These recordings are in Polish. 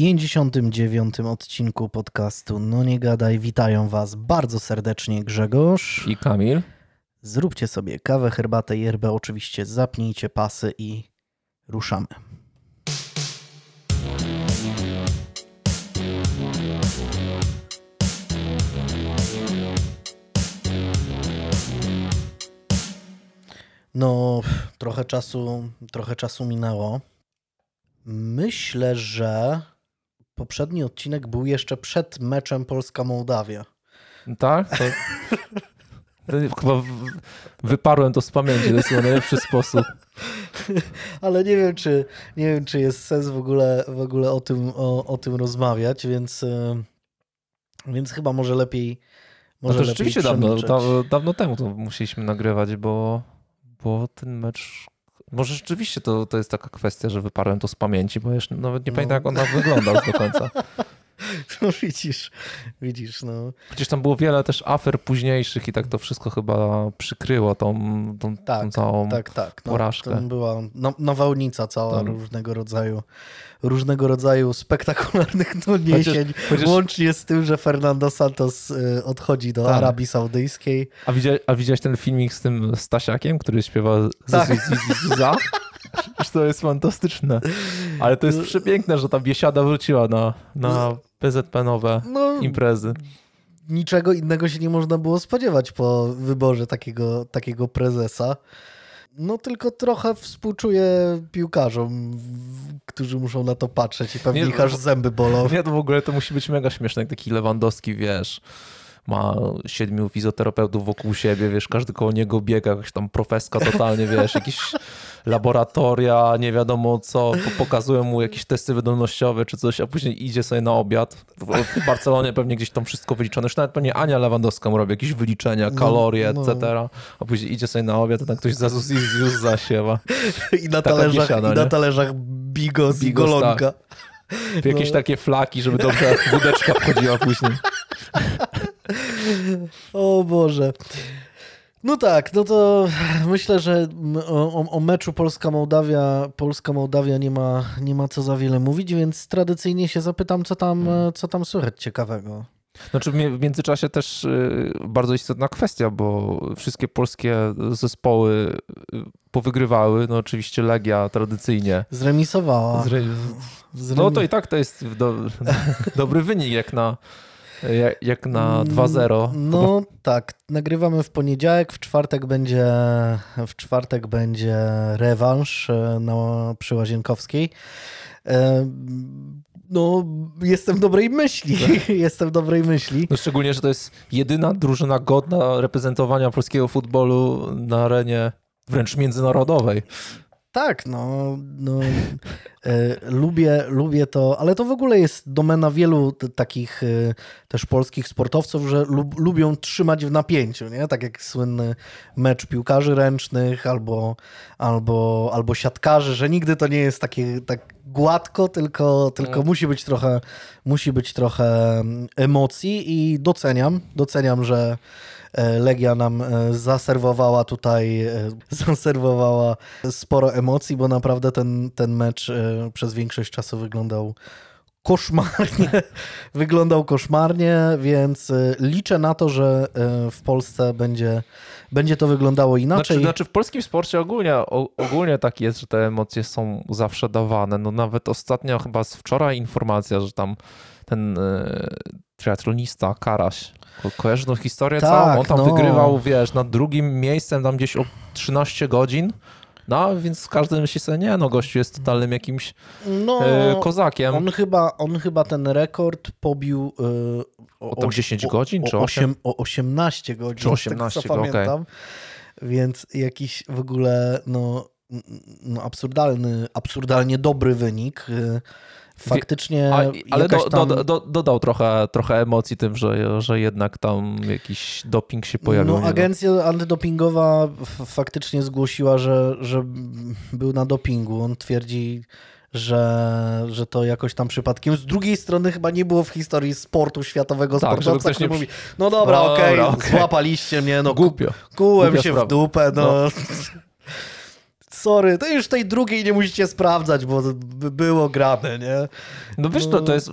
59. odcinku podcastu No Nie Gadaj. Witają Was bardzo serdecznie Grzegorz i Kamil. Zróbcie sobie kawę, herbatę, yerbę, oczywiście zapnijcie pasy i ruszamy. No, trochę czasu, trochę czasu minęło. Myślę, że poprzedni odcinek był jeszcze przed meczem Polska-Mołdawia. Tak? To... Chyba wyparłem to z pamięci, to jest chyba najlepszy sposób. Ale nie wiem, czy, nie wiem, czy jest sens w ogóle, w ogóle o, tym, o, o tym rozmawiać, więc, e, więc chyba może lepiej. Może no to rzeczywiście dawno, dawno, dawno temu to musieliśmy nagrywać, bo, bo ten mecz może rzeczywiście to, to jest taka kwestia, że wyparłem to z pamięci, bo jeszcze nawet nie no. pamiętam, jak on wyglądał do końca. No widzisz, widzisz, no. Przecież tam było wiele też afer późniejszych i tak to wszystko chyba przykryło tą, tą, tak, tą całą tak, tak. No, porażkę. Tam była no, nawałnica cała tam. różnego rodzaju różnego rodzaju spektakularnych doniesień, chociaż, łącznie z tym, że Fernando Santos y, odchodzi do tak. Arabii Saudyjskiej. A widziałeś, a widziałeś ten filmik z tym Stasiakiem, który śpiewa tak. za? to jest fantastyczne. Ale to jest no. przepiękne, że ta biesiada wróciła na, na no. PZP-nowe no, imprezy. Niczego innego się nie można było spodziewać po wyborze takiego, takiego prezesa. No tylko trochę współczuję piłkarzom, którzy muszą na to patrzeć i pewnie nie, ich aż zęby bolą. Nie, to w ogóle to musi być mega śmieszne, jak taki Lewandowski, wiesz, ma siedmiu fizjoterapeutów wokół siebie, wiesz, każdy koło niego biega, jakaś tam profeska totalnie, wiesz, jakieś laboratoria, nie wiadomo co, pokazują mu jakieś testy wydolnościowe czy coś, a później idzie sobie na obiad. W Barcelonie pewnie gdzieś tam wszystko wyliczone, już nawet pewnie Ania Lewandowska mu robi jakieś wyliczenia, no, kalorie, no, no. etc., a później idzie sobie na obiad, a tam ktoś zazus już zasiewa. I na talerzach, i na talerzach bigos, bigos i golonka. Tak. Jakieś no. takie flaki, żeby dobrze wódeczka wchodziła później. O Boże. No tak, no to myślę, że o, o meczu Polska-Mołdawia Polska-Mołdawia nie ma, nie ma co za wiele mówić, więc tradycyjnie się zapytam, co tam, hmm. co tam słychać ciekawego. Znaczy w międzyczasie też y, bardzo istotna kwestia, bo wszystkie polskie zespoły y, powygrywały. No oczywiście Legia tradycyjnie. Zremisowała. Zre... No to i tak to jest do... dobry wynik jak na jak, na 2-0. Mm, no tak, nagrywamy w poniedziałek, w czwartek będzie w czwartek będzie rewanż e, na, przy Łazienkowskiej. E, no, jestem dobrej myśli. jestem dobrej myśli. No, szczególnie, że to jest jedyna drużyna godna reprezentowania polskiego futbolu na arenie wręcz międzynarodowej. Tak, no, no e, lubię, lubię to, ale to w ogóle jest domena wielu takich e, też polskich sportowców, że lub, lubią trzymać w napięciu, nie? Tak jak słynny mecz piłkarzy ręcznych albo, albo, albo siatkarzy, że nigdy to nie jest takie tak gładko, tylko, tylko no. musi być trochę musi być trochę mm, emocji i doceniam, doceniam, że Legia nam e, zaserwowała tutaj, e, zaserwowała sporo emocji, bo naprawdę ten, ten mecz przez większość czasu wyglądał koszmarnie. wyglądał koszmarnie, więc liczę na to, że w Polsce będzie, będzie to wyglądało inaczej. Znaczy, znaczy w polskim sporcie ogólnie, ogólnie tak jest, że te emocje są zawsze dawane. No nawet ostatnio chyba z wczoraj informacja, że tam ten triatlonista Karaś Ko kojarzysz tą historię tak, całą? On tam no. wygrywał, wiesz, nad drugim miejscem tam gdzieś o 13 godzin. No, więc każdy myśli sobie, nie no, gościu jest totalnym jakimś no, e, kozakiem. On chyba, on chyba ten rekord pobił e, o, o tam 10 godzin, czy 8? O 18 godzin, czy 18, tego, co okay. pamiętam. Więc jakiś w ogóle, no, no absurdalny, absurdalnie dobry wynik. E, faktycznie. A, ale do, tam... do, do, dodał trochę, trochę emocji tym, że, że jednak tam jakiś doping się pojawił. No, agencja antydopingowa faktycznie zgłosiła, że, że był na dopingu. On twierdzi, że, że to jakoś tam przypadkiem. Z drugiej strony chyba nie było w historii sportu światowego tak, sportowca, który nie... mówi, no dobra, no, okej, okay, okay. złapaliście mnie, no Głupio. kułem Głupia się sprawa. w dupę, no. no. Sorry, to już tej drugiej nie musicie sprawdzać, bo by było grane, nie? No wiesz, to, to jest...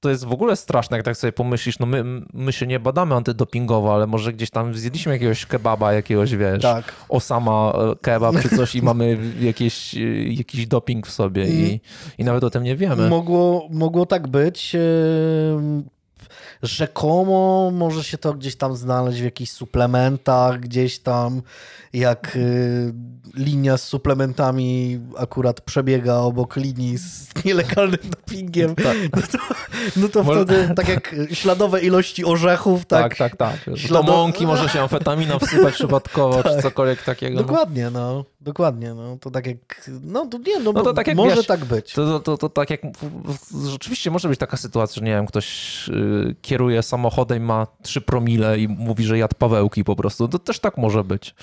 To jest w ogóle straszne, jak tak sobie pomyślisz, no my, my się nie badamy antydopingowo, ale może gdzieś tam zjedliśmy jakiegoś kebaba, jakiegoś, wiesz, Tak. Osama e, kebab czy coś i mamy jakieś, e, jakiś doping w sobie i, i nawet o tym nie wiemy. Mogło, mogło tak być. Rzekomo może się to gdzieś tam znaleźć w jakichś suplementach, gdzieś tam jak y, linia z suplementami akurat przebiega obok linii z nielegalnym dopingiem, no to, no to Może- wtedy tak jak śladowe ilości orzechów, tak, Tak, tak, tak. Do Ślado- mąki może się amfetamina wsypać przypadkowo, czy cokolwiek takiego. Dokładnie, no, dokładnie, no, to tak jak, no to nie, no, No to tak jak może wiesz, tak być. To, to, to, to tak jak rzeczywiście może być taka sytuacja, że nie wiem, ktoś y, kieruje samochodem, ma 3 promile i mówi, że jadł Pawełki po prostu. To też tak może być.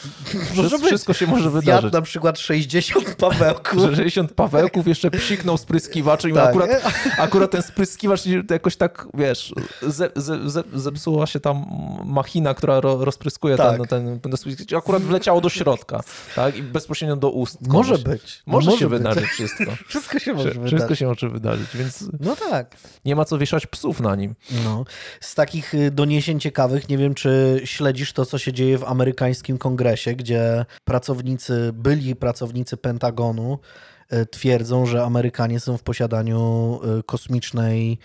Wszystko, być. wszystko się może wydarzyć. na przykład 60 pawełków. Że 60 Pawełków jeszcze psiknął spryskiwaczem i Tak. akurat, akurat ten spryskiwacz jakoś tak, wiesz, ze, ze, ze, zepsuła się tam machina, która ro, rozpryskuje Tak. ten, ten, ten. Akurat wleciało do środka, tak? I bezpośrednio do ust. Może komuś. być. Może, się być. wydarzyć wszystko. Wszystko się może Wszystko wydarzyć. się może wydarzyć, więc No tak. nie ma co wieszać psów na nim. No. Z takich y, doniesień ciekawych, nie wiem, czy śledzisz to, co się dzieje w amerykańskim kongresie, gdzie pracownicy, byli pracownicy Pentagonu y, twierdzą, że Amerykanie są w posiadaniu y, kosmicznej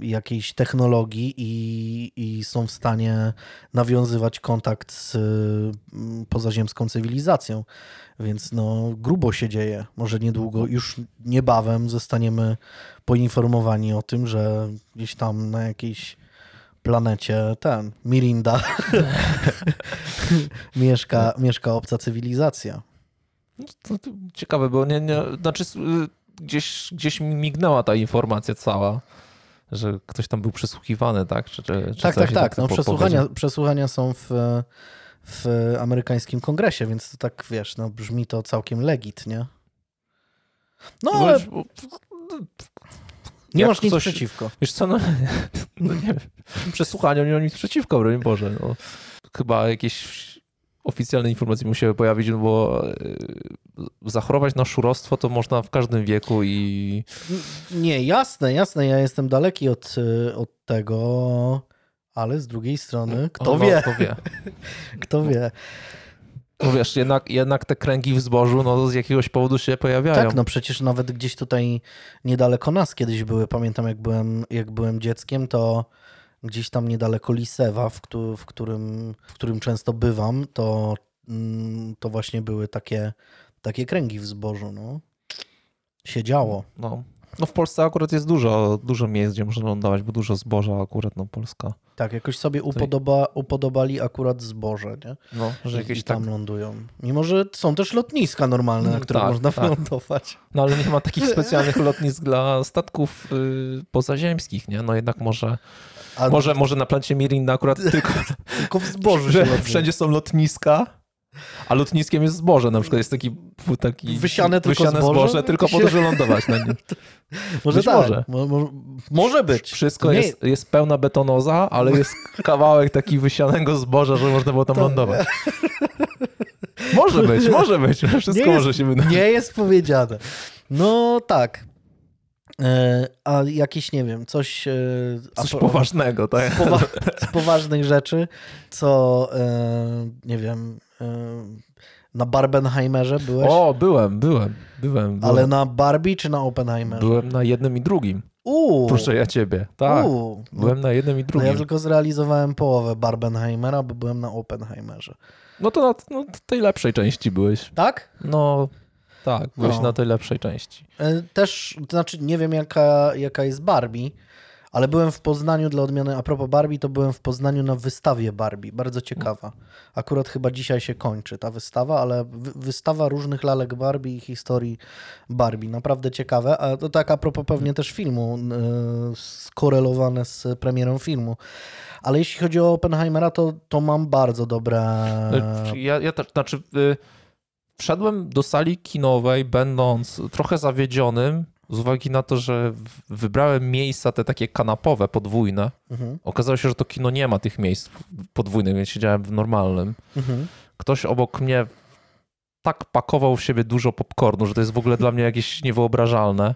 jakiejś technologii i, i są w stanie nawiązywać kontakt z mm, pozaziemską cywilizacją. Więc no, grubo się dzieje. Może niedługo, już niebawem zostaniemy poinformowani o tym, że gdzieś tam na jakiejś planecie ten, Mirinda mieszka, mieszka obca cywilizacja. No, to, ciekawe, bo nie, nie, znaczy y, gdzieś, gdzieś mi mignęła ta informacja cała, że ktoś tam był przesłuchiwany, tak? Czy, czy, czy tak, tak, się tak. No, przesłuchania, przesłuchania są w, w amerykańskim kongresie, więc to tak, wiesz, no, brzmi to całkiem legit, nie? No, ale nie masz nic coś- przeciwko. Wiesz co, no, no nie wiem, przesłuchania nie mam nic przeciwko, broń Boże. No, chyba jakieś oficjalne informacje musiały pojawić, no bo y, zachorować na szurostwo to można w każdym wieku i Nie, jasne, jasne, ja jestem daleki od, y, od tego, ale z drugiej strony, kto o, no, wie, Kto wie. kto wie. No wiesz, jednak, jednak te kręgi w zbożu no, z jakiegoś powodu się pojawiają. Tak, no przecież nawet gdzieś tutaj niedaleko nas kiedyś były. Pamiętam, jak byłem, jak byłem dzieckiem, to gdzieś tam niedaleko Lisewa, w, któ- w, którym, w którym często bywam, to, mm, to właśnie były takie, takie kręgi w zbożu. No. Się działo. No. no w Polsce akurat jest dużo, dużo miejsc, gdzie można lądować, bo dużo zboża akurat, no Polska. Tak, jakoś sobie upodoba, upodobali akurat zboże, nie? No, że jakieś I tak... tam lądują. Mimo, że są też lotniska normalne, na Mm, które tak, można tak. wylądować. No ale nie ma takich specjalnych lotnisk dla statków y, pozaziemskich, nie? No jednak może, A może, może na planecie Mirinda akurat tylko, tylko w zbożu się że wszędzie są lotniska, a lotniskiem jest zboże. Na przykład jest taki, taki Wysiane tylko wysiane zboże? zboże tylko po to, żeby lądować na nim. Może Być tak. może. Mo, mo, może być. Wszystko Nie- jest, jest pełna betonoza, ale jest kawałek taki wysianego zboża, że można było tam To- lądować. Może być, może być. Wszystko może się wydarzyć. Nie jest powiedziane. No tak. E, a jakieś, nie wiem, coś... E, Coś poważnego, tak? z, powa z poważnych rzeczy, co, e, nie wiem, na Barbenheimerze byłeś? O, byłem, byłem, byłem. byłem. ale na Barbie czy na Oppenheimerze? Byłem na jednym i drugim. Uuu, Proszę ja ciebie. Tak. uuu. No, Byłem na jednym i no drugim. ja tylko zrealizowałem połowę Barbenheimera, bo byłem na Oppenheimerze. No to na no, tej lepszej części byłeś. Tak? No, tak, byłeś No. na tej lepszej części. E, Też, to znaczy nie wiem jaka, jaka jest Barbie, ale byłem w Poznaniu dla odmiany, a propos Barbie, to byłem w Poznaniu na wystawie Barbie, bardzo ciekawa. Akurat chyba dzisiaj się kończy ta wystawa, ale wy- wystawa różnych lalek Barbie i historii Barbie, naprawdę ciekawe. A to tak a propos pewnie też filmu, e, skorelowane z premierą filmu. Ale jeśli chodzi o Oppenheimera, to, to mam bardzo dobre... Ja, ja też, znaczy, y, wszedłem do sali kinowej, będąc trochę zawiedzionym, z uwagi na to, że wybrałem miejsca te takie kanapowe, podwójne. Mhm, Okazało się, że to kino nie ma tych miejsc podwójnych, więc siedziałem w normalnym. mhm. Ktoś obok mnie tak pakował w siebie dużo popcornu, że to jest w ogóle dla mnie jakieś niewyobrażalne.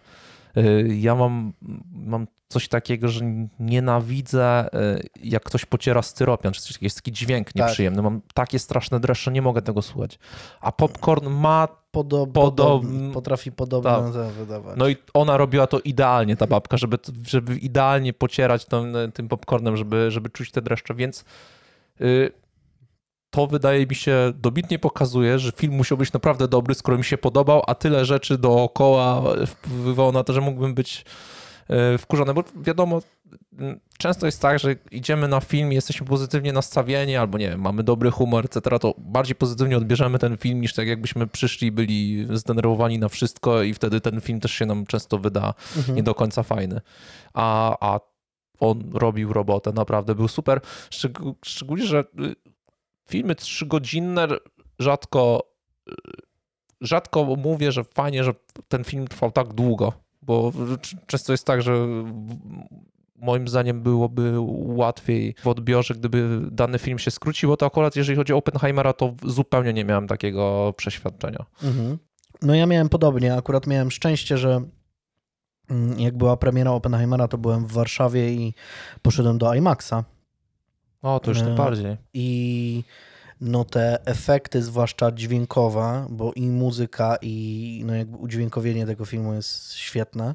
Y, ja mam, mam coś takiego, że nienawidzę, y, jak ktoś pociera styropian, czy coś, jest taki dźwięk nieprzyjemny. Mam takie straszne dreszcze, nie mogę tego słuchać. A popcorn ma Podob, Podob- potrafi podobne Tak. wydawać. No i ona robiła to idealnie, ta babka, żeby, żeby idealnie pocierać tym, tym popcornem, żeby, żeby czuć te dreszcze, więc y, to wydaje mi się dobitnie pokazuje, że film musiał być naprawdę dobry, skoro mi się podobał, a tyle rzeczy dookoła wpływało na to, że mógłbym być y, wkurzony, bo wiadomo, często jest tak, że idziemy na film i jesteśmy pozytywnie nastawieni, albo nie mamy dobry humor, etc., to bardziej pozytywnie odbierzemy ten film, niż tak jakbyśmy przyszli byli zdenerwowani na wszystko i wtedy ten film też się nam często wyda Mhm. nie do końca fajny. A, a on robił robotę, naprawdę był super. Szczeg- szczególnie, że y, filmy trzygodzinne rzadko, y, rzadko mówię, że fajnie, że ten film trwał tak długo, bo często jest tak, że moim zdaniem byłoby łatwiej w odbiorze, gdyby dany film się skróciło, to akurat jeżeli chodzi o Oppenheimera, to zupełnie nie miałem takiego przeświadczenia. Mhm. No ja miałem podobnie, akurat miałem szczęście, że mm, jak była premiera Oppenheimera, to byłem w Warszawie i poszedłem do IMAXa O, to już tym E, bardziej. i no te efekty, zwłaszcza dźwiękowe, bo i muzyka i no jakby udźwiękowienie tego filmu jest świetne.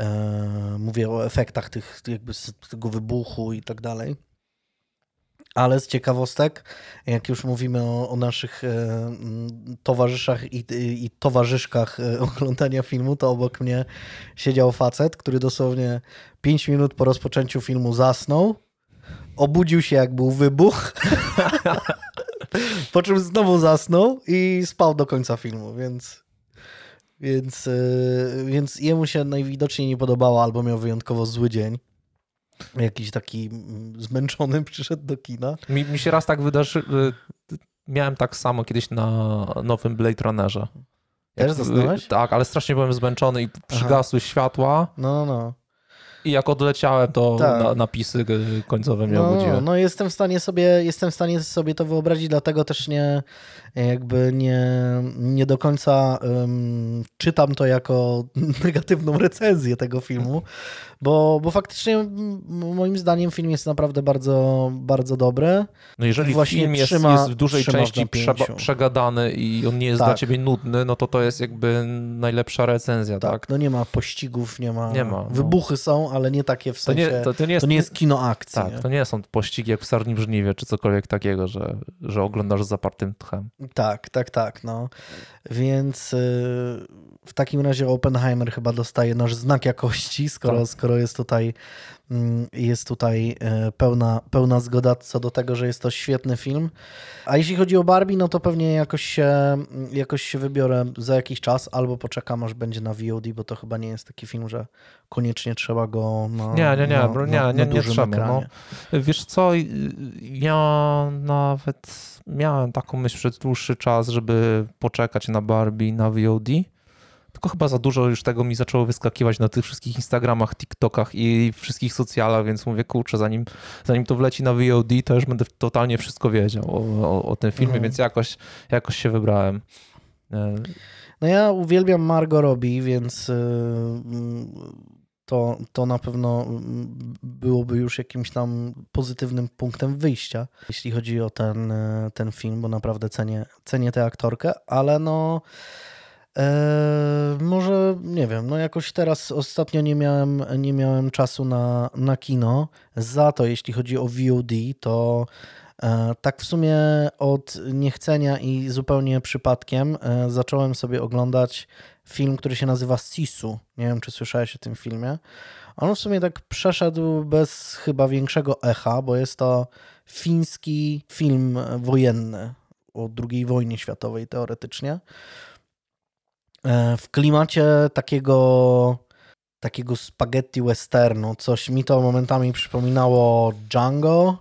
E, mówię o efektach tych jakby z tego wybuchu i tak dalej. Ale z ciekawostek, jak już mówimy o, o naszych e, towarzyszach i, i towarzyszkach e, oglądania filmu, to obok mnie siedział facet, który dosłownie 5 minut po rozpoczęciu filmu zasnął, obudził się jak był wybuch, po czym znowu zasnął i spał do końca filmu, więc... Więc, e, więc jemu się najwidoczniej nie podobało, albo miał wyjątkowo zły dzień. Jakiś taki mm, zmęczony przyszedł do kina. Mi, mi się raz tak wydarzyło. Miałem tak samo kiedyś na nowym Blade Runnerze. Też zasnąłeś? Tak, ale strasznie byłem zmęczony i przygasły światła No, no, no. I jak odleciałem, to Tak. na, napisy końcowe mnie No, obudziły. no jestem w stanie sobie, jestem w stanie sobie to wyobrazić, dlatego też nie jakby nie, nie do końca em, czytam to jako negatywną recenzję tego filmu, bo, bo faktycznie moim zdaniem film jest naprawdę bardzo, bardzo dobry. No jeżeli właśnie film jest, trzyma- jest w dużej w części przeba- przegadany i on nie jest Tak. dla ciebie nudny, no to to jest jakby najlepsza recenzja, tak? Tak, no nie ma pościgów, nie ma, Nie ma, no. wybuchy są, ale nie takie w To, sensie, nie, to, to nie jest, to nie jest kino akcji. tak, nie? to nie są pościgi jak w Sarni w Żniwie, czy cokolwiek takiego, że, że oglądasz z zapartym tchem. Tak, tak, tak. No. Więc y, w takim razie Oppenheimer chyba dostaje nasz znak jakości, skoro, Tak. skoro jest tutaj, mm, jest tutaj y, pełna, pełna zgoda co do tego, że jest to świetny film. A jeśli chodzi o Barbie, no to pewnie jakoś się, jakoś się wybiorę za jakiś czas, albo poczekam aż będzie na VOD, bo to chyba nie jest taki film, że koniecznie trzeba go na, Nie, nie, nie, na, bro, nie, na nie, nie dużym trzeba, no. Wiesz co, y, ja nawet miałem taką myśl przez dłuższy czas, żeby poczekać na Barbie, na VOD. Tylko chyba za dużo już tego mi zaczęło wyskakiwać na tych wszystkich Instagramach, TikTokach i wszystkich socjalach, więc mówię, kurczę, zanim, zanim to wleci na VOD, to już będę totalnie wszystko wiedział o, o, o tym filmie, Mhm. więc jakoś, jakoś się wybrałem. E, No ja uwielbiam Margot Robbie, więc y, to, to na pewno mm, byłoby już jakimś tam pozytywnym punktem wyjścia, jeśli chodzi o ten, y, ten film, bo naprawdę cenię, cenię tę aktorkę, ale no e, może, nie wiem, no jakoś teraz ostatnio nie miałem, nie miałem czasu na, na kino, za to jeśli chodzi o VOD, to E, Tak w sumie od niechcenia i zupełnie przypadkiem e, zacząłem sobie oglądać film, który się nazywa Sisu. Nie wiem, czy słyszałeś o tym filmie. On w sumie tak przeszedł bez chyba większego echa, bo jest to fiński film wojenny o II wojnie światowej teoretycznie. E, W klimacie takiego takiego spaghetti westernu. Coś mi to momentami przypominało Django.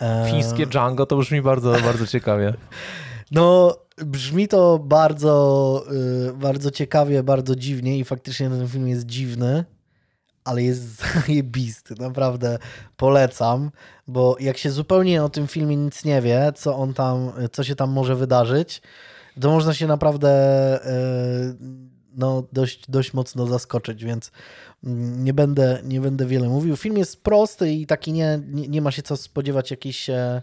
E, Fińskie Django to brzmi bardzo, bardzo ciekawie. No, brzmi to bardzo, y, bardzo ciekawie, bardzo dziwnie i faktycznie ten film jest dziwny, ale jest zajebisty, naprawdę polecam, bo jak się zupełnie o tym filmie nic nie wie, co on tam, co się tam może wydarzyć, to można się naprawdę e, no, dość, dość mocno zaskoczyć, więc nie będę, nie będę wiele mówił. Film jest prosty i taki nie, nie, nie ma się co spodziewać jakiejś, e,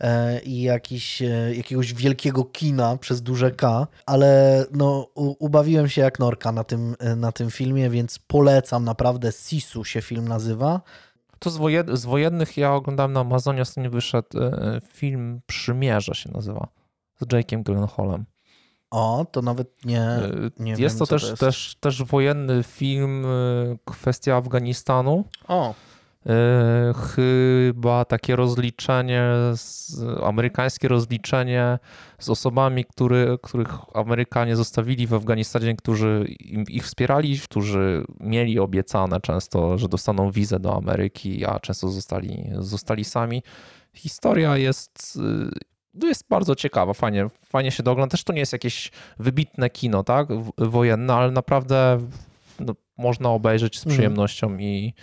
e jakiś, e, jakiegoś wielkiego kina przez duże K, ale no, u, ubawiłem się jak norka na tym, e, na tym filmie, więc polecam naprawdę. Sisu się film nazywa. To z, z wojennych ja oglądałem na Amazonie, ostatnio wyszedł film Przymierze się nazywa z Jake'em Gyllenhaalem. O, to nawet nie, e, nie jest wiem, to, też, to jest. Też, też wojenny film, e, kwestia Afganistanu. O. E, chyba takie rozliczenie, amerykańskie rozliczenie z osobami, który, których Amerykanie zostawili w Afganistanie, którzy ich wspierali, którzy mieli obiecane często, że dostaną wizę do Ameryki, a często zostali, zostali sami. Historia jest jest bardzo ciekawa, fajnie, fajnie się dogląda. Też to nie jest jakieś wybitne kino, tak, wojenne, ale naprawdę no, można obejrzeć z mhm. przyjemnością i,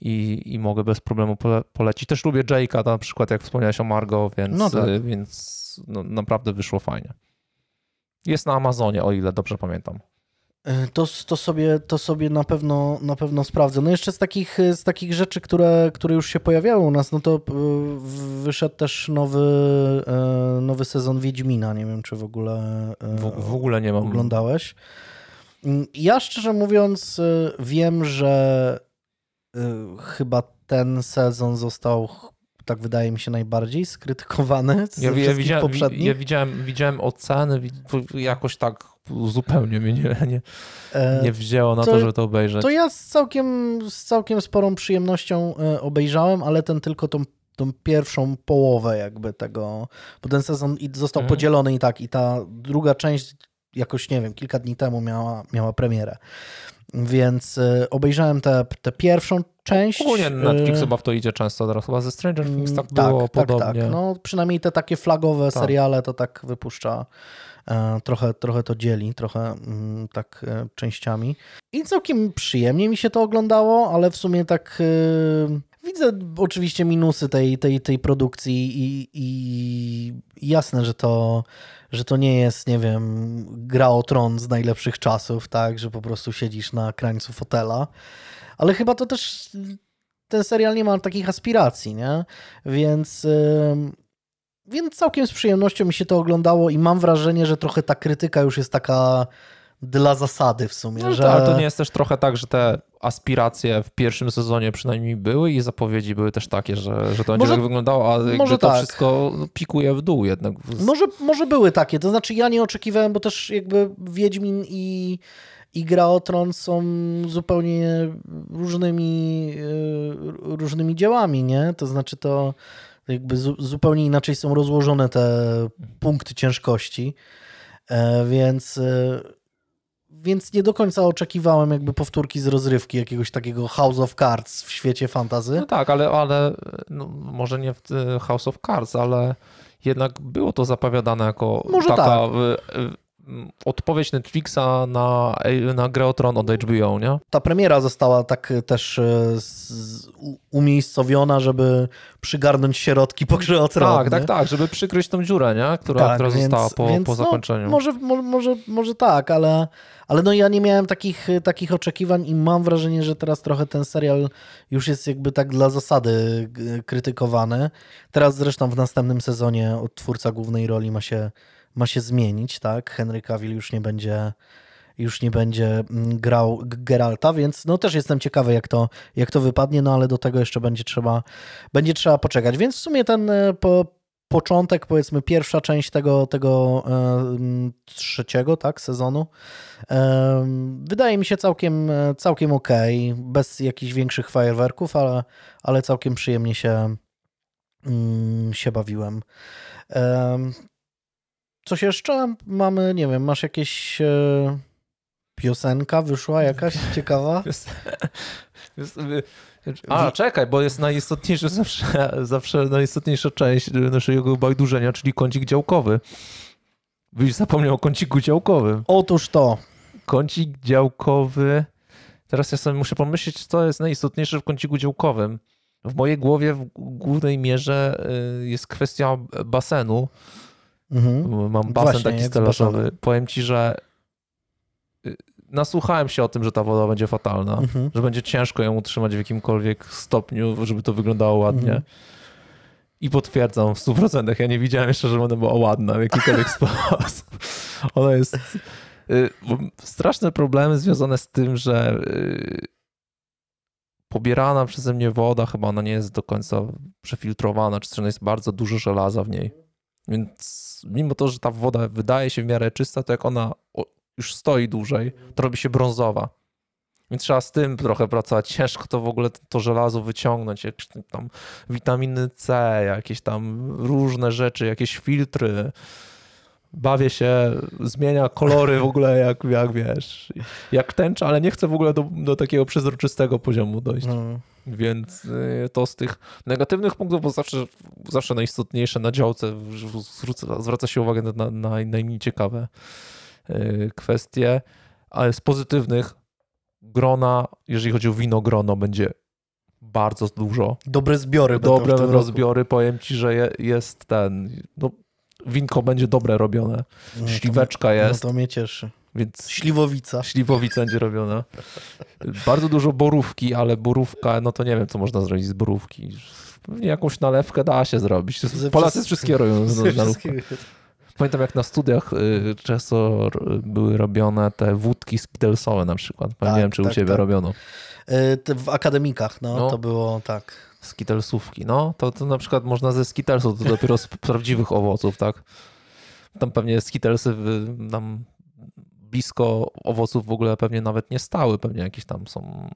i, i mogę bez problemu pole, polecić. Też lubię Jake'a, na przykład jak wspomniałeś o Margo, więc, no tak. więc no, naprawdę wyszło fajnie. Jest na Amazonie, o ile dobrze pamiętam. E, to, to, sobie, to sobie na pewno, na pewno sprawdzę. No jeszcze z takich, z takich rzeczy, które, które już się pojawiały u nas, no to e, wyszedł też nowy, e, nowy sezon Wiedźmina. Nie wiem, czy w ogóle w, w ogóle nie mam. oglądałeś. Mm, ja szczerze mówiąc wiem, że chyba ten sezon został tak wydaje mi się najbardziej skrytykowany z ja, ja widziałem, poprzednich. Ja widziałem, widziałem oceny, jakoś tak zupełnie mnie nie, nie, e, nie wzięło na to, to, żeby to obejrzeć. To ja z całkiem, z całkiem sporą przyjemnością e, obejrzałem, ale ten tylko tą, tą pierwszą połowę jakby tego, bo ten sezon został mhm. podzielony i tak, i ta druga część jakoś, nie wiem, kilka dni temu miała, miała premierę. Więc e, obejrzałem tę pierwszą część. Ogólnie Netflix chyba w to idzie często teraz. Chyba ze Stranger Things tak, tak było tak, podobnie. Tak. No, przynajmniej te takie flagowe tak. seriale to tak wypuszcza E, trochę, trochę to dzieli, trochę mm, tak e, częściami. I całkiem przyjemnie mi się to oglądało, ale w sumie tak e, widzę oczywiście minusy tej, tej, tej produkcji i, i jasne, że to, że to nie jest, nie wiem, gra o tron z najlepszych czasów, tak, że po prostu siedzisz na krańcu fotela, ale chyba to też ten serial nie ma takich aspiracji, nie? Więc więc całkiem z przyjemnością mi się to oglądało i mam wrażenie, że trochę ta krytyka już jest taka dla zasady w sumie. No, że... Ale to nie jest też trochę tak, że te aspiracje w pierwszym sezonie przynajmniej były i zapowiedzi były też takie, że, że to będzie może, tak wyglądało, a może to tak. wszystko pikuje w dół jednak. Może, może były takie, to znaczy ja nie oczekiwałem, bo też jakby Wiedźmin i i Gra o Tron są zupełnie różnymi, e, różnymi dziełami, nie? To znaczy to jakby zupełnie inaczej są rozłożone te punkty ciężkości, e, więc, e, więc nie do końca oczekiwałem jakby powtórki z rozrywki jakiegoś takiego House of Cards w świecie fantazy. No tak, ale, ale no, może nie w House of Cards, ale jednak było to zapowiadane jako może taka tak odpowiedź Netflixa na, na grę o Tron od HBO, nie? Ta premiera została tak też e, umiejscowiona, żeby przygarnąć środki po grze o Tron. Tak, nie? tak, tak, żeby przykryć tą dziurę, nie? Która, tak, która więc, została po, więc, po no, zakończeniu. No, może, może, może tak, ale, ale no ja nie miałem takich, takich oczekiwań i mam wrażenie, że teraz trochę ten serial już jest jakby tak dla zasady krytykowany. Teraz zresztą w następnym sezonie twórca głównej roli ma się ma się zmienić, tak? Henry Cavill już nie będzie już nie będzie mm, grał Geralta, więc no też jestem ciekawy jak to, jak to wypadnie, no ale do tego jeszcze będzie trzeba, będzie trzeba poczekać. Więc w sumie ten e, po, początek, powiedzmy pierwsza część tego, tego e, trzeciego tak, sezonu e, wydaje mi się całkiem, e, całkiem ok, bez jakichś większych fajerwerków, ale, ale całkiem przyjemnie się, mm, się bawiłem. Coś jeszcze mamy, nie wiem, masz jakieś e, piosenka wyszła jakaś ciekawa? A, czekaj, bo jest najistotniejsza zawsze, zawsze najistotniejsza część naszego bajdurzenia, czyli kącik działkowy. Byś zapomniał o kąciku działkowym. Otóż to. Kącik działkowy. Teraz ja sobie muszę pomyśleć, co jest najistotniejsze w kąciku działkowym. W mojej głowie w głównej mierze y, jest kwestia basenu, Mhm. Mam basen Właśnie, taki stelażowy. Powiem ci, że y, nasłuchałem się o tym, że ta woda będzie fatalna, mhm. że będzie ciężko ją utrzymać w jakimkolwiek stopniu, żeby to wyglądało ładnie. Mhm. I potwierdzam w 100%. Ja nie widziałem jeszcze, że ona była ładna w jakikolwiek sposób. Ona jest. Y, straszne problemy związane z tym, że y, pobierana przeze mnie woda, chyba ona nie jest do końca przefiltrowana, czy też jest bardzo dużo żelaza w niej. Więc mimo to, że ta woda wydaje się w miarę czysta, to jak ona już stoi dłużej, to robi się brązowa. Więc trzeba z tym trochę pracować. Ciężko to w ogóle to żelazo wyciągnąć, jakieś tam witaminy C, jakieś tam różne rzeczy, jakieś filtry. Bawię się, zmienia kolory w ogóle, jak, jak wiesz, jak tęcza, ale nie chcę w ogóle do, do takiego przezroczystego poziomu dojść. No. Więc y, to z tych negatywnych punktów, bo zawsze, zawsze najistotniejsze na działce zwraca, zwraca się uwagę na, na, na najmniej ciekawe y, kwestie, ale z pozytywnych grona, jeżeli chodzi o wino grono, będzie bardzo dużo. Dobre zbiory. Dobre rozbiory. Powiem ci, że je, jest ten. No, winko będzie dobre robione. No Śliweczka to, jest. No to mnie cieszy. Więc śliwowica. Śliwowica będzie robiona. Bardzo dużo borówki, ale borówka, no to nie wiem, co można zrobić z borówki. Pewnie jakąś nalewkę da się zrobić. Polacy wszystkie robią nalewkę. Pamiętam jak na studiach y, często były robione te wódki skitelsowe na przykład. Tak, nie wiem, czy tak, u ciebie tak. robiono. Y, w akademikach, no, no, to było tak. Skitelsówki, no. To, to na przykład można ze skitelsów, to dopiero z prawdziwych owoców, tak? Tam pewnie skitelsy nam blisko owoców w ogóle pewnie nawet nie stały, pewnie jakieś tam są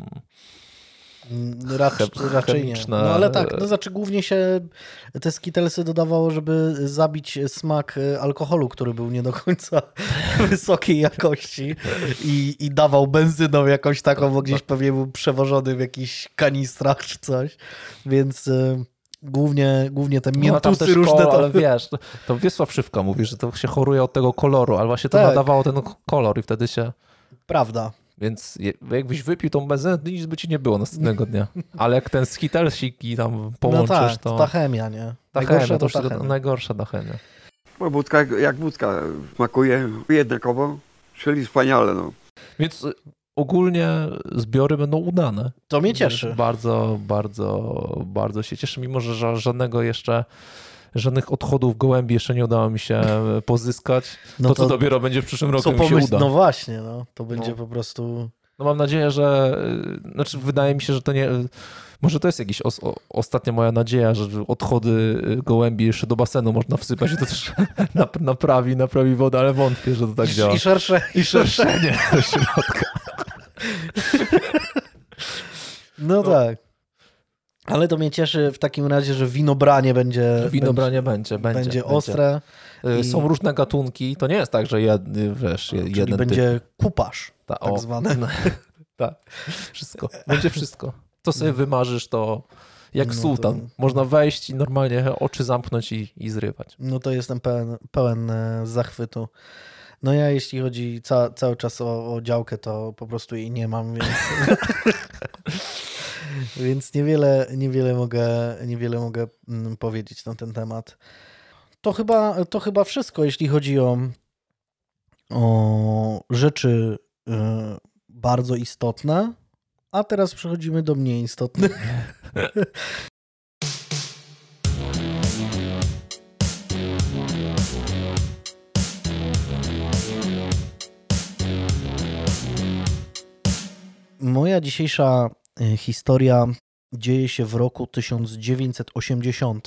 Mm, raczej, raczej nie. No ale tak, no znaczy głównie się te skitelsy dodawało, żeby zabić smak alkoholu, który był nie do końca wysokiej jakości i, i dawał benzyną jakąś taką, bo gdzieś pewnie był przewożony w jakichś kanistrach czy coś, więc e, głównie, głównie te no, miętusy no, różne. Kolor, ale wiesz, to, to Wiesław Szywka mówi, że to się choruje od tego koloru, ale właśnie to tak. nadawało ten kolor i wtedy się... Prawda. Więc jakbyś wypił tą benzynę, to nic by ci nie było następnego dnia. Ale jak ten skitelsik i tam połączysz, no tak, to... ta chemia, nie? Ta najgorsza chemia, to, to chemia. najgorsza ta chemia. Bo wódka jak wódka smakuje jednakowo, czyli wspaniale. No. Więc ogólnie zbiory będą udane. To mnie cieszy. Bardzo, bardzo, bardzo się cieszę, mimo że żadnego jeszcze żadnych odchodów gołębi jeszcze nie udało mi się pozyskać. No to, to, co dopiero będzie w przyszłym roku mi się uda. No właśnie, no, to będzie no. po prostu... No mam nadzieję, że... Znaczy wydaje mi się, że to nie... Może to jest jakaś os, ostatnia moja nadzieja, że odchody gołębi jeszcze do basenu można wsypać i to też naprawi, naprawi wodę, ale wątpię, że to tak działa. I szersze. I szerszenie do środka. No, no tak. Ale to mnie cieszy w takim razie, że winobranie będzie. Winobranie będzie, będzie. Będzie, będzie. ostre. Y, I... Są różne gatunki. To nie jest tak, że jedny, wiesz, jeden Czyli będzie typ. kupasz, Ta, tak o, zwany. No, tak, wszystko. Będzie wszystko. Co sobie wymarzysz, to jak no sultan. To... Można wejść i normalnie oczy zamknąć i, i zrywać. No to jestem pełen, pełen e, zachwytu. No ja jeśli chodzi ca, cały czas o, o działkę, to po prostu jej nie mam, więc... Więc niewiele, niewiele, mogę, niewiele mogę mm, powiedzieć na ten temat. To chyba, to chyba wszystko, jeśli chodzi o, o rzeczy y, bardzo istotne. A teraz przechodzimy do mniej istotnych. Moja dzisiejsza historia dzieje się w roku 1980.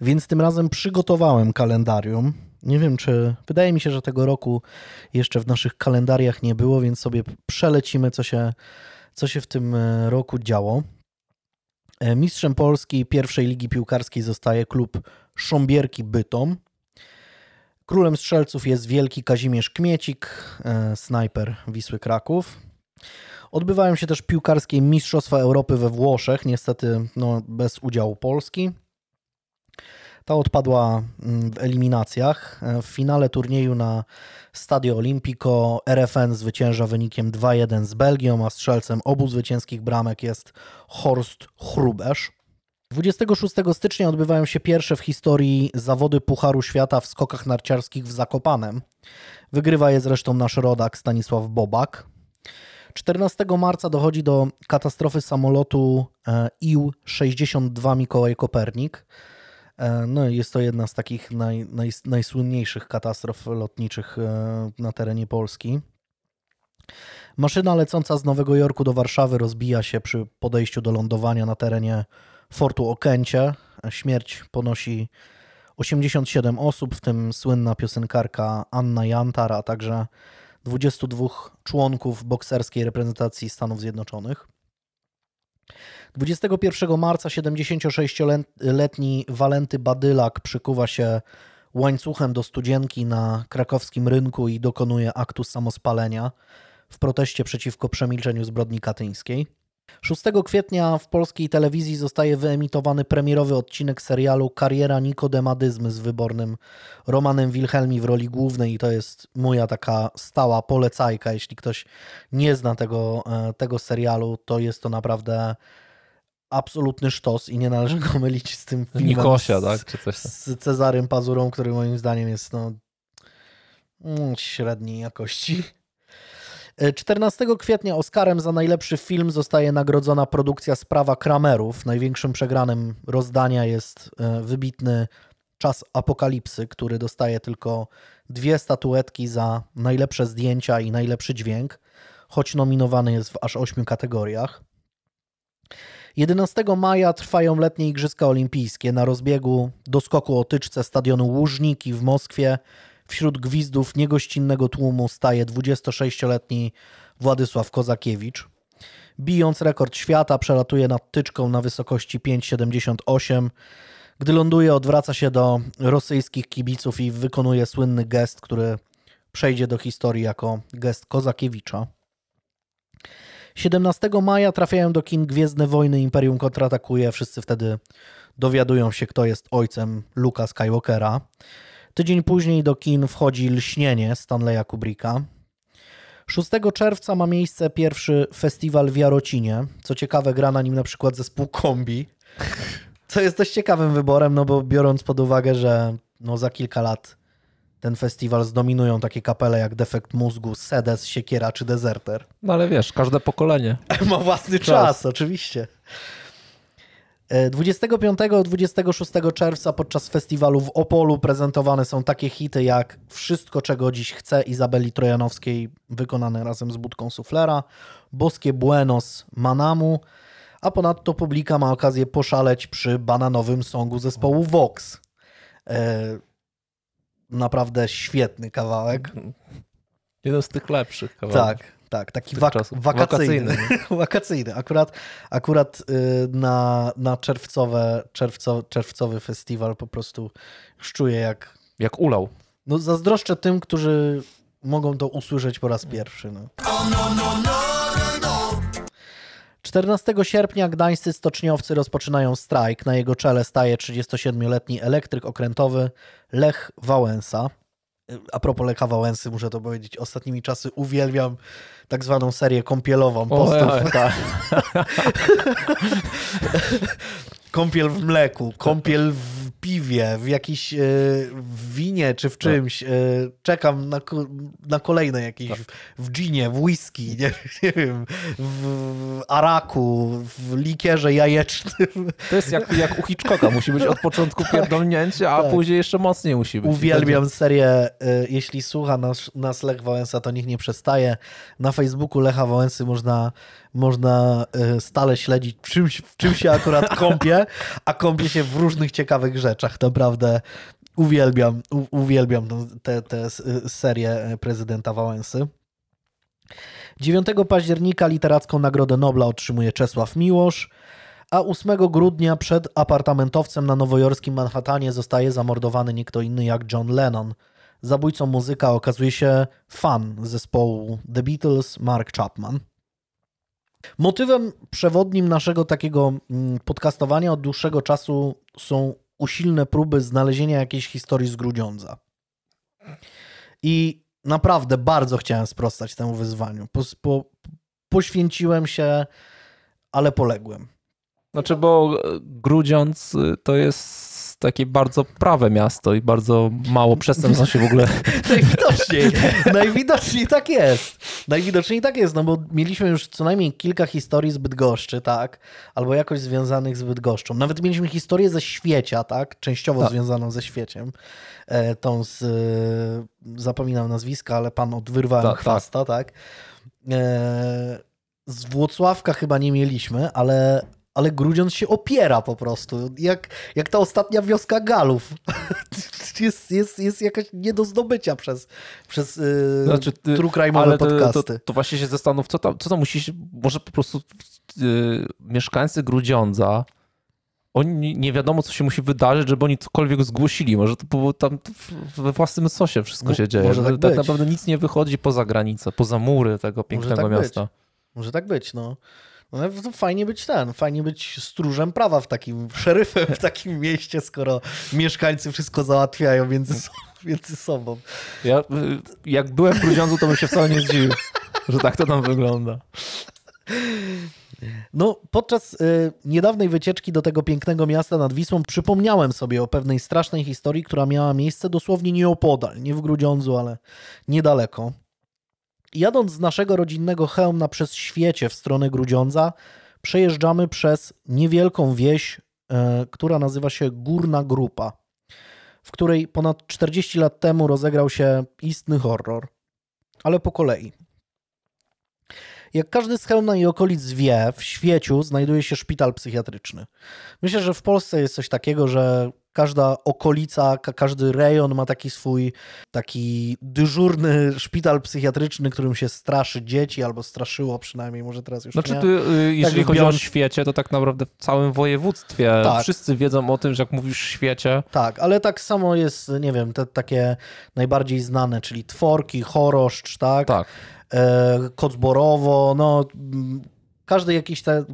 Więc tym razem przygotowałem kalendarium. Nie wiem, czy. Wydaje mi się, że tego roku jeszcze w naszych kalendariach nie było, więc sobie przelecimy, co się, co się w tym y, roku działo. E, mistrzem Polski pierwszej ligi piłkarskiej zostaje klub Sząbierki Bytom. Królem strzelców jest wielki Kazimierz Kmiecik, e, snajper Wisły Kraków. Odbywają się też piłkarskie Mistrzostwa Europy we Włoszech, niestety no, bez udziału Polski. Ta odpadła mm, w eliminacjach. W finale turnieju na Stadio Olimpico RFN zwycięża wynikiem 2-1 z Belgią, a strzelcem obu zwycięskich bramek jest Horst Hrubesz. 26 stycznia odbywają się pierwsze w historii zawody Pucharu Świata w skokach narciarskich w Zakopanem. Wygrywa je zresztą nasz rodak Stanisław Bobak. 14 marca dochodzi do katastrofy samolotu e, IU-62 Mikołaj Kopernik. E, no, jest to jedna z takich naj, naj, najsłynniejszych katastrof lotniczych e, na terenie Polski. Maszyna lecąca z Nowego Jorku do Warszawy rozbija się przy podejściu do lądowania na terenie Fortu Okęcie. Śmierć ponosi 87 osób, w tym słynna piosenkarka Anna Jantar, a także 22 członków bokserskiej reprezentacji Stanów Zjednoczonych. 21 marca 76-letni Walenty Badylak przykuwa się łańcuchem do studzienki na krakowskim rynku i dokonuje aktu samospalenia w proteście przeciwko przemilczeniu zbrodni katyńskiej. 6 kwietnia w polskiej telewizji zostaje wyemitowany premierowy odcinek serialu Kariera Nikodemadyzmy z wybornym Romanem Wilhelmi w roli głównej i to jest moja taka stała polecajka. Jeśli ktoś nie zna tego, e, tego serialu, to jest to naprawdę absolutny sztos i nie należy go mylić z tym filmem Nikosia, z, tak? Czy coś tam. z Cezarym Pazurą, który moim zdaniem jest no, mm, średniej jakości. 14 kwietnia Oscarem za najlepszy film zostaje nagrodzona produkcja Sprawa Kramerów. Największym przegranym rozdania jest e, wybitny Czas Apokalipsy, który dostaje tylko dwie statuetki za najlepsze zdjęcia i najlepszy dźwięk, choć nominowany jest w aż ośmiu kategoriach. 11 maja trwają letnie Igrzyska Olimpijskie. Na rozbiegu do skoku o tyczce stadionu Łużniki w Moskwie wśród gwizdów niegościnnego tłumu staje 26-letni Władysław Kozakiewicz. Bijąc rekord świata, przelatuje nad tyczką na wysokości 5,78. Gdy ląduje, odwraca się do rosyjskich kibiców i wykonuje słynny gest, który przejdzie do historii jako gest Kozakiewicza. 17 maja trafiają do kin Gwiezdne Wojny Imperium kontratakuje. Wszyscy wtedy dowiadują się, kto jest ojcem Luka Skywalkera. Tydzień później do kin wchodzi Lśnienie Stanleya Kubricka. 6 czerwca ma miejsce pierwszy festiwal w Jarocinie. Co ciekawe, gra na nim na przykład zespół Kombi. Co jest dość ciekawym wyborem, no bo biorąc pod uwagę, że no za kilka lat ten festiwal zdominują takie kapele jak Defekt Mózgu, Sedes, Siekiera czy Deserter. No ale wiesz, każde pokolenie. Ma własny czas, oczywiście. E, 25-26 czerwca podczas festiwalu w Opolu prezentowane są takie hity jak Wszystko, czego dziś chcę Izabeli Trojanowskiej, wykonane razem z Budką Suflera, Boskie Buenos Manamu, a ponadto publika ma okazję poszaleć przy bananowym songu zespołu Vox. E, naprawdę świetny kawałek. Jeden z tych lepszych kawałków. Tak, tak, taki wak wakacyjny. Wakacyjny, wakacyjny. Akurat, akurat y, na, na czerwcowe, czerwco, czerwcowy festiwal po prostu już czuję jak... Jak ulał. No zazdroszczę tym, którzy mogą to usłyszeć po raz pierwszy. No. 14 sierpnia gdańscy stoczniowcy rozpoczynają strajk. Na jego czele staje 37-letni elektryk okrętowy Lech Wałęsa. A propos Lecha Wałęsy, muszę to powiedzieć, ostatnimi czasy uwielbiam tak zwaną serię kąpielową postów. Oj, tak. Kąpiel w mleku, kąpiel w piwie, w jakiś e, w winie czy w czymś. E, czekam na, na kolejne jakieś, w, w ginie, w whisky, nie, nie wiem, w araku, w likierze jajecznym. To jest jak, jak u Hitchcocka. Musi być od początku pierdolnięcie, a Tak. później jeszcze mocniej musi być. Uwielbiam serię. e, Jeśli słucha nas, nas Lech Wałęsa, to niech nie przestaje. Na Facebooku Lecha Wałęsy można, można e, stale śledzić, czym, w czym się akurat kąpie, a kąpie się w różnych ciekawych rzeczach. Naprawdę uwielbiam, uwielbiam te, te serię prezydenta Wałęsy. 9 października literacką Nagrodę Nobla otrzymuje Czesław Miłosz, a 8 grudnia przed apartamentowcem na nowojorskim Manhattanie zostaje zamordowany nie kto inny jak John Lennon. Zabójcą muzyka okazuje się fan zespołu The Beatles, Mark Chapman. Motywem przewodnim naszego takiego mm, podcastowania od dłuższego czasu są usilne próby znalezienia jakiejś historii z Grudziądza. I naprawdę bardzo chciałem sprostać temu wyzwaniu. Po, po, poświęciłem się, ale poległem. Znaczy, bo e, Grudziądz y, to jest takie bardzo prawe miasto i bardzo mało przestępstw się w ogóle... Najwidoczniej, najwidoczniej tak jest. Najwidoczniej tak jest, no bo mieliśmy już co najmniej kilka historii z Bydgoszczy, tak? Albo jakoś związanych z Bydgoszczą. Nawet mieliśmy historię ze Świecia, tak? Częściowo Tak. związaną ze Świeciem. E, tą z, e, zapominam nazwiska, ale pan od Wyrwałem Tak, tak. Chwasta, tak? E, z Włocławka chyba nie mieliśmy, ale, ale Grudziądz się opiera po prostu. Jak, jak ta ostatnia wioska Galów. jest, jest, jest jakaś nie do zdobycia przez, przez yy, Znaczy, ty- Ale to, podcasty. to, to właśnie się zastanów, co tam, co tam musi się, może po prostu y, mieszkańcy Grudziądza, oni nie wiadomo, co się musi wydarzyć, żeby oni cokolwiek zgłosili. Może to było tam we własnym sosie wszystko się dzieje. może tak tak być. naprawdę nic nie wychodzi poza granicę, poza mury tego pięknego tak być. miasta. Może tak być, no. No, to fajnie być ten, fajnie być stróżem prawa w takim, szeryfem w takim mieście, skoro mieszkańcy wszystko załatwiają między, so- między sobą. Ja, y, jak byłem w Grudziądzu, to bym się wcale nie zdziwił, że tak to tam wygląda. No, podczas y, niedawnej wycieczki do tego pięknego miasta nad Wisłą przypomniałem sobie o pewnej strasznej historii, która miała miejsce dosłownie nieopodal, nie w Grudziądzu, ale niedaleko. Jadąc z naszego rodzinnego Chełmna przez Świecie w stronę Grudziądza, przejeżdżamy przez niewielką wieś, y, która nazywa się Górna Grupa, w której ponad 40 lat temu rozegrał się istny horror. Ale po kolei. Jak każdy z Chełmna i okolic wie, w Świeciu znajduje się szpital psychiatryczny. Myślę, że w Polsce jest coś takiego, że każda okolica, ka- każdy rejon ma taki swój taki dyżurny szpital psychiatryczny, którym się straszy dzieci, albo straszyło przynajmniej, może teraz już Znaczy, nie. ty, jeżeli w chodzi o Białymsz- świecie, to tak naprawdę w całym województwie Tak. wszyscy wiedzą o tym, że jak mówisz świecie, Tak, ale tak samo jest, nie wiem, te takie najbardziej znane, czyli Tworki, Choroszcz, tak? tak. e, Kocborowo, no każdy jakiś, te,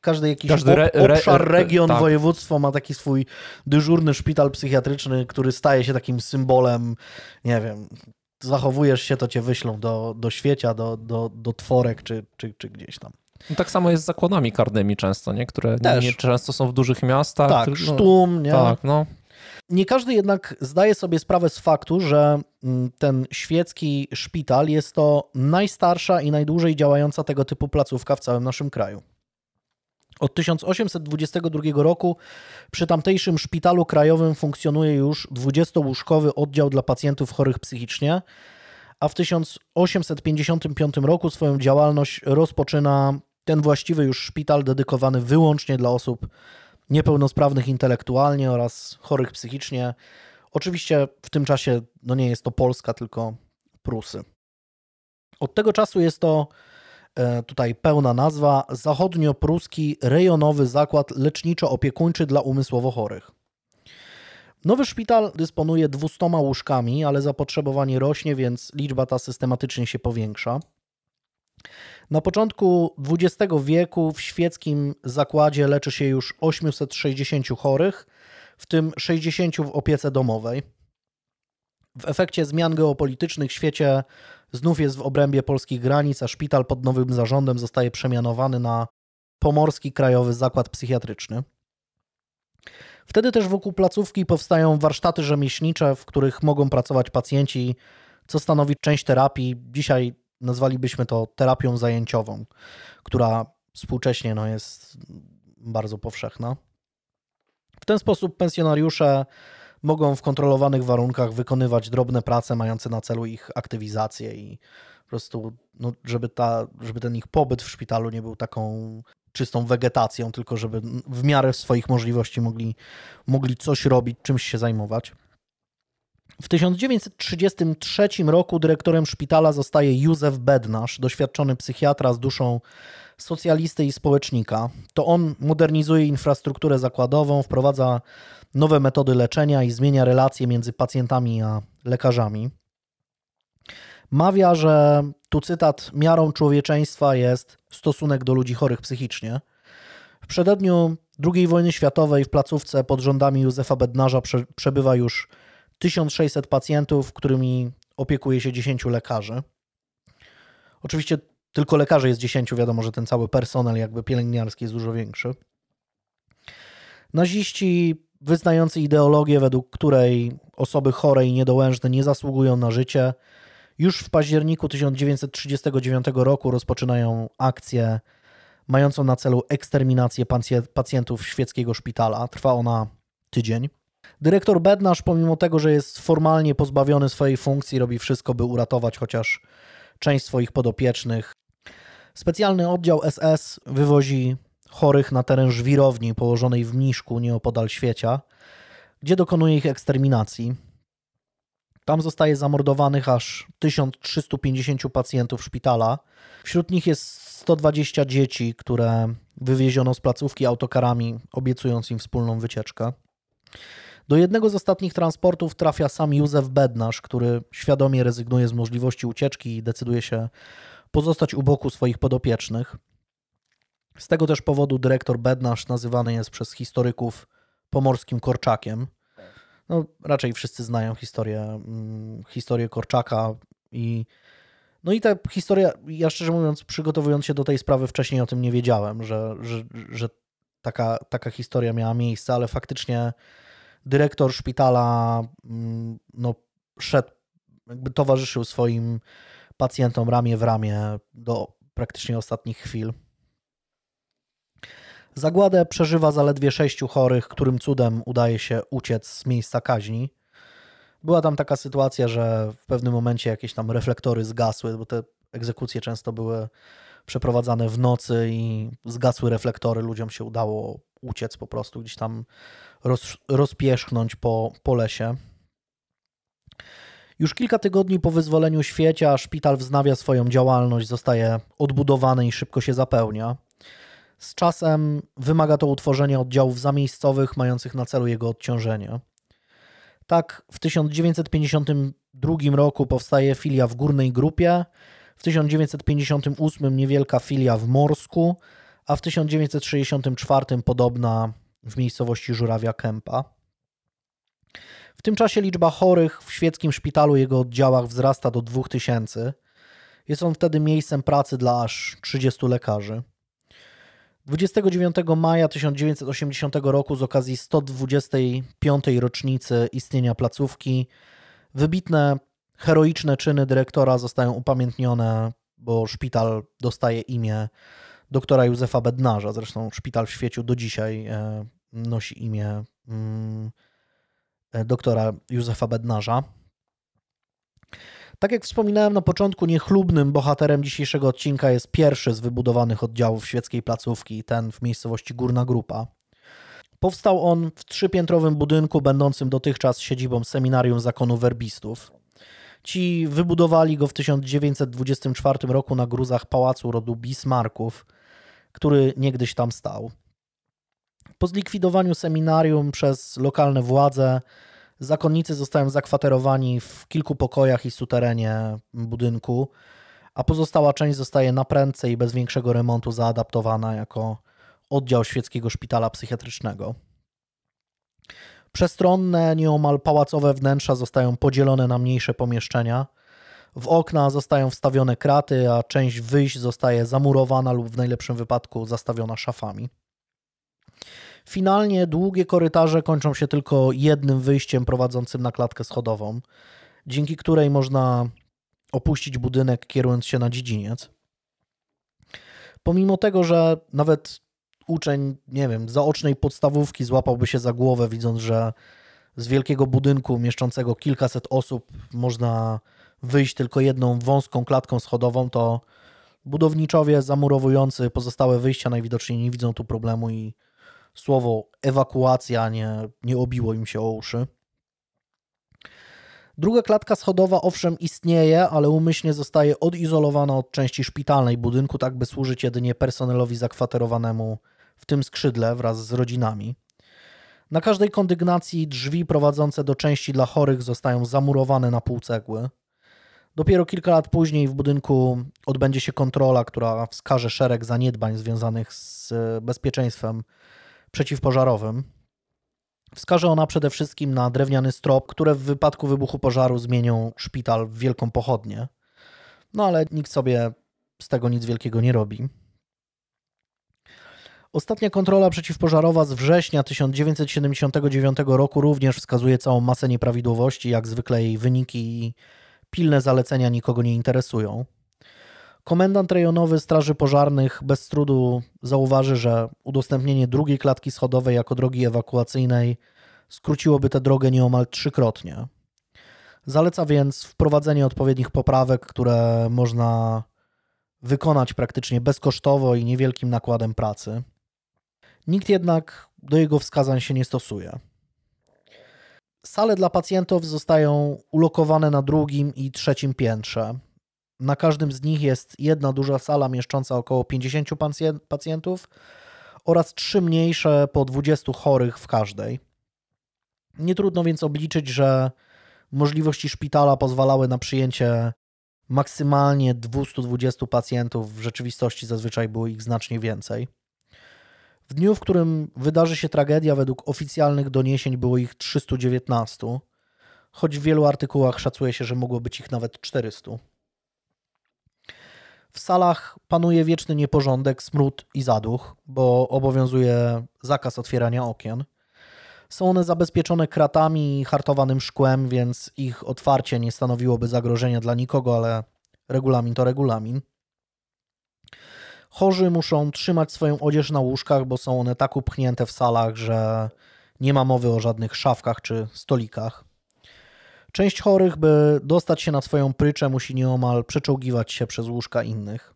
każdy jakiś Każdy re- re- obszar, re- region, tak. województwo ma taki swój dyżurny szpital psychiatryczny, który staje się takim symbolem, nie wiem, zachowujesz się, to cię wyślą do, do świecia, do, do, do tworek czy, czy, czy gdzieś tam. No tak samo jest z zakładami karnymi często, nie? które Też. nie często są w dużych miastach. Tak, tylko- sztum, nie? Tak, no. Nie każdy jednak zdaje sobie sprawę z faktu, że mm, ten świecki szpital jest to najstarsza i najdłużej działająca tego typu placówka w całym naszym kraju. Od 1822 roku przy tamtejszym szpitalu krajowym funkcjonuje już 20-łóżkowy oddział dla pacjentów chorych psychicznie, a w 1855 roku swoją działalność rozpoczyna ten właściwy już szpital dedykowany wyłącznie dla osób niepełnosprawnych intelektualnie oraz chorych psychicznie. Oczywiście w tym czasie no nie jest to Polska, tylko Prusy. Od tego czasu jest to e, tutaj pełna nazwa Zachodnio-Pruski Rejonowy Zakład Leczniczo-Opiekuńczy dla Umysłowo Chorych. Nowy szpital dysponuje 200 łóżkami, ale zapotrzebowanie rośnie, więc liczba ta systematycznie się powiększa. Na początku XX wieku w świeckim zakładzie leczy się już 860 chorych, w tym 60 w opiece domowej. W efekcie zmian geopolitycznych w świecie znów jest w obrębie polskich granic, a szpital pod nowym zarządem zostaje przemianowany na Pomorski Krajowy Zakład Psychiatryczny. Wtedy też wokół placówki powstają warsztaty rzemieślnicze, w których mogą pracować pacjenci, co stanowi część terapii. Dzisiaj nazwalibyśmy to terapią zajęciową, która współcześnie no, jest bardzo powszechna. W ten sposób pensjonariusze mogą w kontrolowanych warunkach wykonywać drobne prace mające na celu ich aktywizację i po prostu, no, żeby, ta, żeby ten ich pobyt w szpitalu nie był taką czystą wegetacją, tylko żeby w miarę swoich możliwości mogli, mogli coś robić, czymś się zajmować. W 1933 roku dyrektorem szpitala zostaje Józef Bednarz, doświadczony psychiatra z duszą socjalisty i społecznika. To on modernizuje infrastrukturę zakładową, wprowadza nowe metody leczenia i zmienia relacje między pacjentami a lekarzami. Mawia, że tu cytat: Miarą człowieczeństwa jest stosunek do ludzi chorych psychicznie. W przededniu II wojny światowej w placówce pod rządami Józefa Bednarza prze, przebywa już 1600 pacjentów, którymi opiekuje się 10 lekarzy. Oczywiście tylko lekarzy jest 10, wiadomo, że ten cały personel jakby pielęgniarski jest dużo większy. Naziści wyznający ideologię, według której osoby chore i niedołężne nie zasługują na życie, już w październiku 1939 roku rozpoczynają akcję mającą na celu eksterminację pacjentów świeckiego szpitala. Trwa ona tydzień. Dyrektor Bednarz, pomimo tego, że jest formalnie pozbawiony swojej funkcji, robi wszystko, by uratować chociaż część swoich podopiecznych. Specjalny oddział SS wywozi chorych na teren żwirowni położonej w Mniszku nieopodal Świecia, gdzie dokonuje ich eksterminacji. Tam zostaje zamordowanych aż 1350 pacjentów szpitala. Wśród nich jest 120 dzieci, które wywieziono z placówki autokarami, obiecując im wspólną wycieczkę. Do jednego z ostatnich transportów trafia sam Józef Bednarz, który świadomie rezygnuje z możliwości ucieczki i decyduje się pozostać u boku swoich podopiecznych. Z tego też powodu dyrektor Bednarz nazywany jest przez historyków pomorskim Korczakiem. No, raczej wszyscy znają historię, mm, historię Korczaka i no i ta historia, ja szczerze mówiąc, przygotowując się do tej sprawy wcześniej o tym nie wiedziałem, że, że, że taka, taka historia miała miejsce, ale faktycznie dyrektor szpitala mm, no, szedł, jakby towarzyszył swoim pacjentom ramię w ramię do praktycznie ostatnich chwil. Zagładę przeżywa zaledwie sześciu chorych, którym cudem udaje się uciec z miejsca kaźni. Była tam taka sytuacja, że w pewnym momencie jakieś tam reflektory zgasły, bo te egzekucje często były przeprowadzane w nocy i zgasły reflektory. Ludziom się udało uciec po prostu, gdzieś tam roz, rozpierzchnąć po, po lesie. Już kilka tygodni po wyzwoleniu świecia szpital wznawia swoją działalność, zostaje odbudowany i szybko się zapełnia. Z czasem wymaga to utworzenia oddziałów zamiejscowych mających na celu jego odciążenie. Tak, w 1952 roku powstaje filia w Górnej Grupie, w 1958 niewielka filia w Morsku, a w 1964 podobna w miejscowości Żurawia Kępa. W tym czasie liczba chorych w świeckim szpitalu i jego oddziałach wzrasta do 2000. Jest on wtedy miejscem pracy dla aż 30 lekarzy. 29 maja 1980 roku z okazji 125. rocznicy istnienia placówki wybitne, heroiczne czyny dyrektora zostają upamiętnione, bo szpital dostaje imię doktora Józefa Bednarza. Zresztą szpital w świeciu do dzisiaj e, nosi imię mm, e, doktora Józefa Bednarza. Tak jak wspominałem na początku, niechlubnym bohaterem dzisiejszego odcinka jest pierwszy z wybudowanych oddziałów świeckiej placówki, ten w miejscowości Górna Grupa. Powstał on w trzypiętrowym budynku, będącym dotychczas siedzibą seminarium zakonu werbistów. Ci wybudowali go w 1924 roku na gruzach pałacu rodu Bismarków, który niegdyś tam stał. Po zlikwidowaniu seminarium przez lokalne władze, zakonnicy zostają zakwaterowani w kilku pokojach i suterenie budynku, a pozostała część zostaje na prędce i bez większego remontu zaadaptowana jako oddział świeckiego szpitala psychiatrycznego. Przestronne, nieomal pałacowe wnętrza zostają podzielone na mniejsze pomieszczenia. W okna zostają wstawione kraty, a część wyjść zostaje zamurowana lub w najlepszym wypadku zastawiona szafami. Finalnie długie korytarze kończą się tylko jednym wyjściem prowadzącym na klatkę schodową, dzięki której można opuścić budynek kierując się na dziedziniec. Pomimo tego, że nawet uczeń, nie wiem, zaocznej podstawówki złapałby się za głowę, widząc, że z wielkiego budynku mieszczącego kilkaset osób można wyjść tylko jedną wąską klatką schodową, to budowniczowie zamurowujący pozostałe wyjścia najwidoczniej nie widzą tu problemu i słowo ewakuacja nie, nie obiło im się o uszy. Druga klatka schodowa owszem istnieje, ale umyślnie zostaje odizolowana od części szpitalnej budynku, tak by służyć jedynie personelowi zakwaterowanemu w tym skrzydle wraz z rodzinami. Na każdej kondygnacji drzwi prowadzące do części dla chorych zostają zamurowane na pół cegły. Dopiero kilka lat później w budynku odbędzie się kontrola, która wskaże szereg zaniedbań związanych z bezpieczeństwem przeciwpożarowym. Wskaże ona przede wszystkim na drewniany strop, które w wypadku wybuchu pożaru zmienią szpital w wielką pochodnię. No ale nikt sobie z tego nic wielkiego nie robi. Ostatnia kontrola przeciwpożarowa z września 1979 roku również wskazuje całą masę nieprawidłowości. Jak zwykle jej wyniki i pilne zalecenia nikogo nie interesują. Komendant rejonowy Straży Pożarnych bez trudu zauważy, że udostępnienie drugiej klatki schodowej jako drogi ewakuacyjnej skróciłoby tę drogę nieomal trzykrotnie. Zaleca więc wprowadzenie odpowiednich poprawek, które można wykonać praktycznie bezkosztowo i niewielkim nakładem pracy. Nikt jednak do jego wskazań się nie stosuje. Sale dla pacjentów zostają ulokowane na drugim i trzecim piętrze. Na każdym z nich jest jedna duża sala mieszcząca około 50 pacjentów oraz trzy mniejsze po 20 chorych w każdej. Nie trudno więc obliczyć, że możliwości szpitala pozwalały na przyjęcie maksymalnie 220 pacjentów, w rzeczywistości zazwyczaj było ich znacznie więcej. W dniu, w którym wydarzy się tragedia, według oficjalnych doniesień było ich 319, choć w wielu artykułach szacuje się, że mogło być ich nawet 400. W salach panuje wieczny nieporządek, smród i zaduch, bo obowiązuje zakaz otwierania okien. Są one zabezpieczone kratami i hartowanym szkłem, więc ich otwarcie nie stanowiłoby zagrożenia dla nikogo, ale regulamin to regulamin. Chorzy muszą trzymać swoją odzież na łóżkach, bo są one tak upchnięte w salach, że nie ma mowy o żadnych szafkach czy stolikach. Część chorych, by dostać się na swoją pryczę, musi nieomal przeczołgiwać się przez łóżka innych.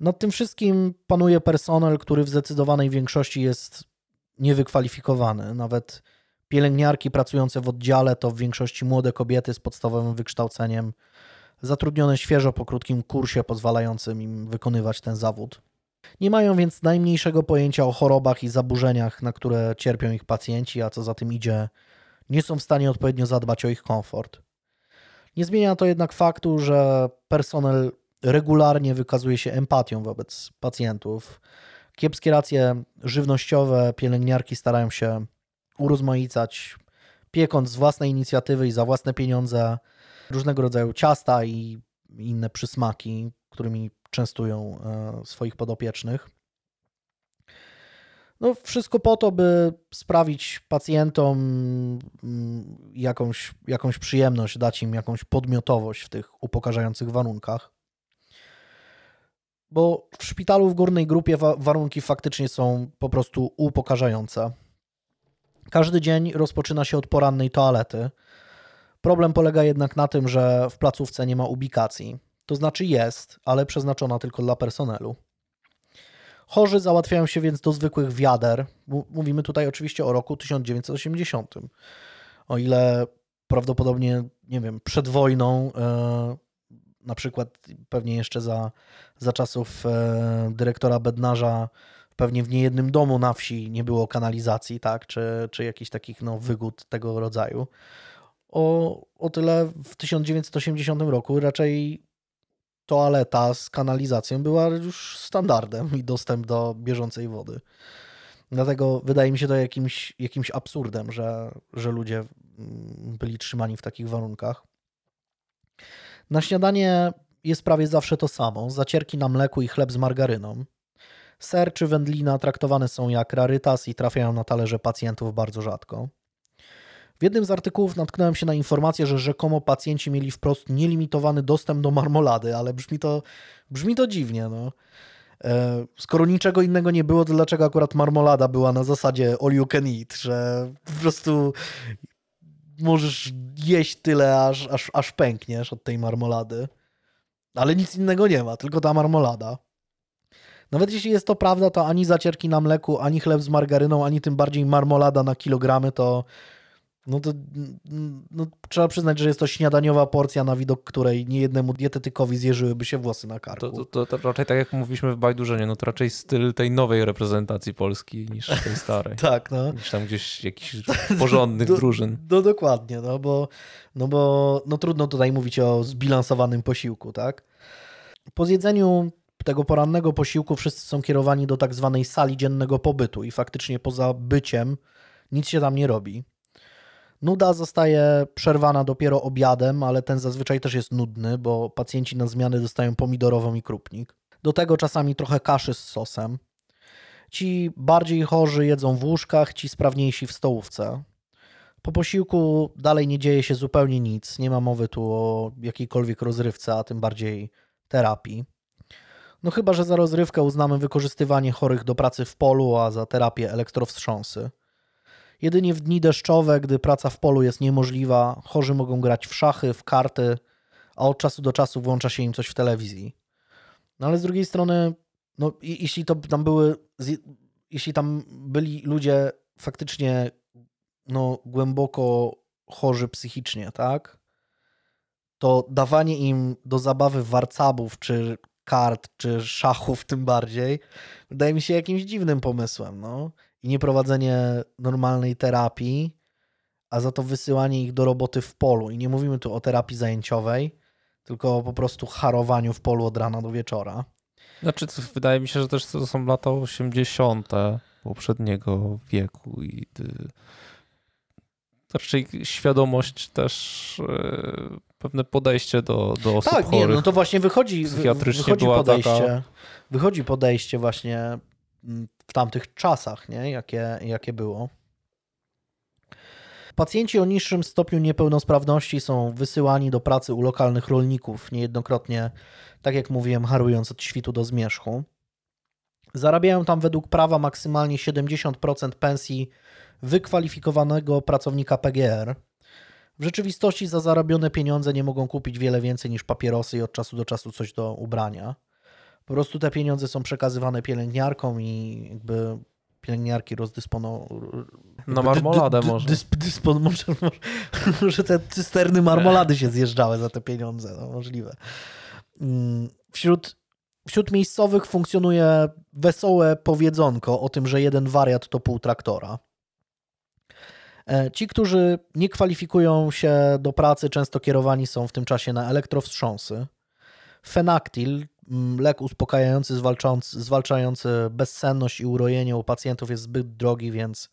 Nad tym wszystkim panuje personel, który w zdecydowanej większości jest niewykwalifikowany. Nawet pielęgniarki pracujące w oddziale to w większości młode kobiety z podstawowym wykształceniem, zatrudnione świeżo po krótkim kursie pozwalającym im wykonywać ten zawód. Nie mają więc najmniejszego pojęcia o chorobach i zaburzeniach, na które cierpią ich pacjenci, a co za tym idzie, nie są w stanie odpowiednio zadbać o ich komfort. Nie zmienia to jednak faktu, że personel regularnie wykazuje się empatią wobec pacjentów. Kiepskie racje żywnościowe pielęgniarki starają się urozmaicać, piekąc z własnej inicjatywy i za własne pieniądze różnego rodzaju ciasta i inne przysmaki, którymi częstują e, swoich podopiecznych. No, wszystko po to, by sprawić pacjentom mm, jakąś, jakąś przyjemność, dać im jakąś podmiotowość w tych upokarzających warunkach. Bo w szpitalu w górnej grupie warunki faktycznie są po prostu upokarzające. Każdy dzień rozpoczyna się od porannej toalety. Problem polega jednak na tym, że w placówce nie ma ubikacji. To znaczy jest, ale przeznaczona tylko dla personelu. Chorzy załatwiają się więc do zwykłych wiader. Mówimy tutaj oczywiście o roku 1980. O ile prawdopodobnie, nie wiem, przed wojną, e, na przykład pewnie jeszcze za, za czasów e, dyrektora Bednarza, pewnie w niejednym domu na wsi nie było kanalizacji, tak, czy, czy jakichś takich no, wygód tego rodzaju. O, o tyle w 1980 roku raczej toaleta z kanalizacją była już standardem i dostęp do bieżącej wody. Dlatego wydaje mi się to jakimś, jakimś absurdem, że, że ludzie mm, byli trzymani w takich warunkach. Na śniadanie jest prawie zawsze to samo: zacierki na mleku i chleb z margaryną. Ser czy wędlina traktowane są jak rarytas i trafiają na talerze pacjentów bardzo rzadko. W jednym z artykułów natknąłem się na informację, że rzekomo pacjenci mieli wprost nielimitowany dostęp do marmolady, ale brzmi to, brzmi to dziwnie. No. E, skoro niczego innego nie było, to dlaczego akurat marmolada była na zasadzie all you can eat, że po prostu możesz jeść tyle, aż, aż, aż pękniesz od tej marmolady. Ale nic innego nie ma, tylko ta marmolada. Nawet jeśli jest to prawda, to ani zacierki na mleku, ani chleb z margaryną, ani tym bardziej marmolada na kilogramy to no to no, trzeba przyznać, że jest to śniadaniowa porcja, na widok której niejednemu dietetykowi zjeżyłyby się włosy na karku. To, to, to, raczej tak jak mówiliśmy w Bajdurze, no to raczej styl tej nowej reprezentacji Polski niż tej starej. tak, no. Niż tam gdzieś jakichś porządnych do, drużyn. No dokładnie, no bo, no bo no trudno tutaj mówić o zbilansowanym posiłku, tak? Po zjedzeniu tego porannego posiłku wszyscy są kierowani do tak zwanej sali dziennego pobytu i faktycznie poza byciem nic się tam nie robi. Nuda zostaje przerwana dopiero obiadem, ale ten zazwyczaj też jest nudny, bo pacjenci na zmiany dostają pomidorową i krupnik. Do tego czasami trochę kaszy z sosem. Ci bardziej chorzy jedzą w łóżkach, ci sprawniejsi w stołówce. Po posiłku dalej nie dzieje się zupełnie nic. Nie ma mowy tu o jakiejkolwiek rozrywce, a tym bardziej terapii. No chyba, że za rozrywkę uznamy wykorzystywanie chorych do pracy w polu, a za terapię elektrowstrząsy. Jedynie w dni deszczowe, gdy praca w polu jest niemożliwa, chorzy mogą grać w szachy, w karty, a od czasu do czasu włącza się im coś w telewizji. No ale z drugiej strony, no, jeśli to tam były, jeśli tam byli ludzie faktycznie no, głęboko chorzy psychicznie, tak? To dawanie im do zabawy warcabów, czy kart, czy szachów tym bardziej, wydaje mi się jakimś dziwnym pomysłem, no. I nie prowadzenie normalnej terapii, a za to wysyłanie ich do roboty w polu. I nie mówimy tu o terapii zajęciowej, tylko po prostu harowaniu w polu od rana do wieczora. Znaczy, wydaje mi się, że też to są lata 80. poprzedniego wieku i raczej świadomość też e, pewne podejście do, do osób tak, chorych. nie, no to właśnie wychodzi, wychodzi podejście, taka... wychodzi podejście właśnie w tamtych czasach, nie? Jakie, jakie było. Pacjenci o niższym stopniu niepełnosprawności są wysyłani do pracy u lokalnych rolników, niejednokrotnie, tak jak mówiłem, harując od świtu do zmierzchu. Zarabiają tam według prawa maksymalnie 70% pensji wykwalifikowanego pracownika PGR. W rzeczywistości za zarobione pieniądze nie mogą kupić wiele więcej niż papierosy i od czasu do czasu coś do ubrania. Po prostu te pieniądze są przekazywane pielęgniarkom i jakby pielęgniarki rozdysponują. Na marmoladę dy, dy, może. Dysp, dyspon, może, może. Może te cysterny marmolady się zjeżdżały za te pieniądze. No, możliwe. Mm, wśród, wśród miejscowych funkcjonuje wesołe powiedzonko o tym, że jeden wariat to pół traktora. E, ci, którzy nie kwalifikują się do pracy, często kierowani są w tym czasie na elektrowstrząsy. Fenaktil, lek uspokajający, zwalczający bezsenność i urojenie u pacjentów jest zbyt drogi, więc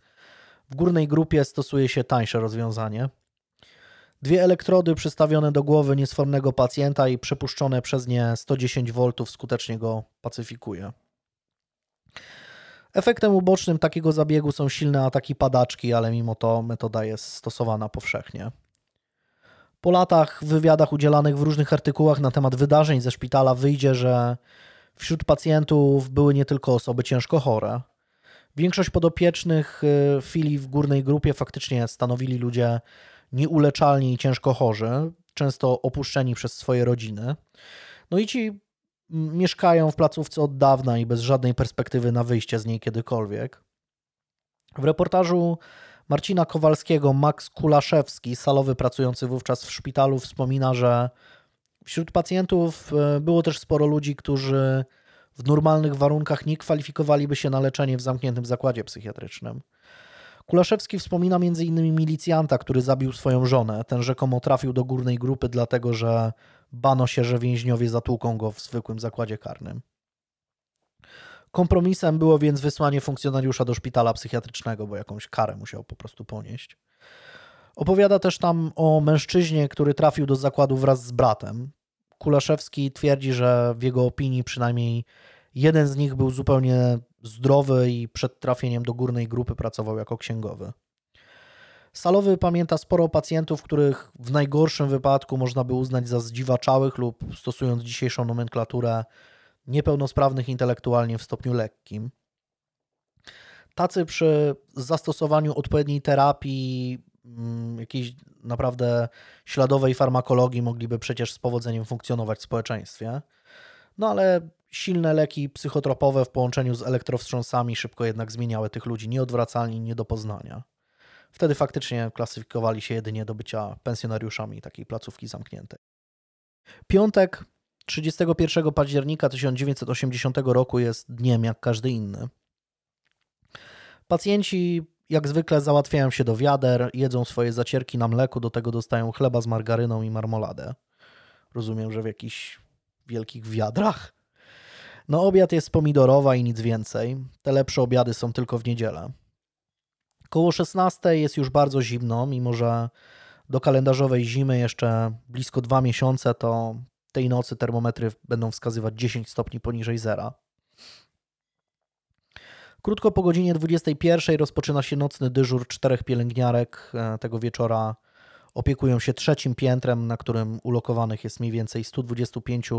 w górnej grupie stosuje się tańsze rozwiązanie. Dwie elektrody przystawione do głowy niesfornego pacjenta i przepuszczone przez nie 110 V skutecznie go pacyfikuje. Efektem ubocznym takiego zabiegu są silne ataki padaczki, ale mimo to metoda jest stosowana powszechnie. Po latach w wywiadach udzielanych w różnych artykułach na temat wydarzeń ze szpitala wyjdzie, że wśród pacjentów były nie tylko osoby ciężko chore. Większość podopiecznych y, filii w górnej grupie faktycznie stanowili ludzie nieuleczalni i ciężko chorzy, często opuszczeni przez swoje rodziny. No i ci mieszkają w placówce od dawna i bez żadnej perspektywy na wyjście z niej kiedykolwiek. W reportażu Marcina Kowalskiego Max Kulaszewski, salowy pracujący wówczas w szpitalu, wspomina, że wśród pacjentów e, było też sporo ludzi, którzy w normalnych warunkach nie kwalifikowaliby się na leczenie w zamkniętym zakładzie psychiatrycznym. Kulaszewski wspomina m.in. milicjanta, który zabił swoją żonę. Ten rzekomo trafił do górnej grupy, dlatego że bano się, że więźniowie zatłuką go w zwykłym zakładzie karnym. Kompromisem było więc wysłanie funkcjonariusza do szpitala psychiatrycznego, bo jakąś karę musiał po prostu ponieść. Opowiada też tam o mężczyźnie, który trafił do zakładu wraz z bratem. Kulaszewski twierdzi, że w jego opinii przynajmniej jeden z nich był zupełnie zdrowy i przed trafieniem do górnej grupy pracował jako księgowy. Salowy pamięta sporo pacjentów, których w najgorszym wypadku można by uznać za zdziwaczałych lub, stosując dzisiejszą nomenklaturę, niepełnosprawnych intelektualnie w stopniu lekkim. Tacy przy zastosowaniu odpowiedniej terapii, mm, jakiejś naprawdę śladowej farmakologii mogliby przecież z powodzeniem funkcjonować w społeczeństwie. No ale silne leki psychotropowe w połączeniu z elektrowstrząsami szybko jednak zmieniały tych ludzi nieodwracalnie nie do poznania. Wtedy faktycznie klasyfikowali się jedynie do bycia pensjonariuszami takiej placówki zamkniętej. Piątek 31 października 1980 roku jest dniem jak każdy inny. Pacjenci jak zwykle załatwiają się do wiader, jedzą swoje zacierki na mleku, do tego dostają chleba z margaryną i marmoladę. Rozumiem, że w jakichś wielkich wiadrach. No obiad jest pomidorowa i nic więcej. Te lepsze obiady są tylko w niedzielę. Koło 16 jest już bardzo zimno, mimo że do kalendarzowej zimy jeszcze blisko dwa miesiące, to tej nocy termometry będą wskazywać 10 stopni poniżej zera. Krótko po godzinie 21 rozpoczyna się nocny dyżur czterech pielęgniarek. E, tego wieczora opiekują się trzecim piętrem, na którym ulokowanych jest mniej więcej 125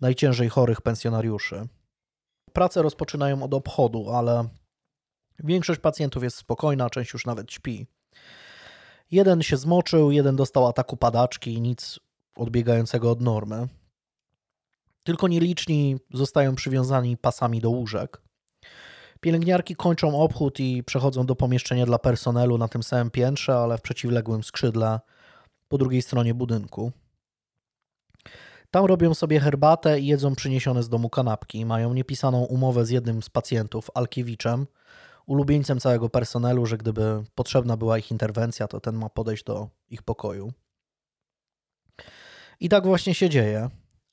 najciężej chorych pensjonariuszy. Pracę rozpoczynają od obchodu, ale większość pacjentów jest spokojna, część już nawet śpi. Jeden się zmoczył, jeden dostał ataku padaczki, nic odbiegającego od normy. Tylko nieliczni zostają przywiązani pasami do łóżek. Pielęgniarki kończą obchód i przechodzą do pomieszczenia dla personelu na tym samym piętrze, ale w przeciwległym skrzydle po drugiej stronie budynku. Tam robią sobie herbatę i jedzą przyniesione z domu kanapki. Mają niepisaną umowę z jednym z pacjentów, Alkiewiczem, ulubieńcem całego personelu, że gdyby potrzebna była ich interwencja, to ten ma podejść do ich pokoju. I tak właśnie się dzieje.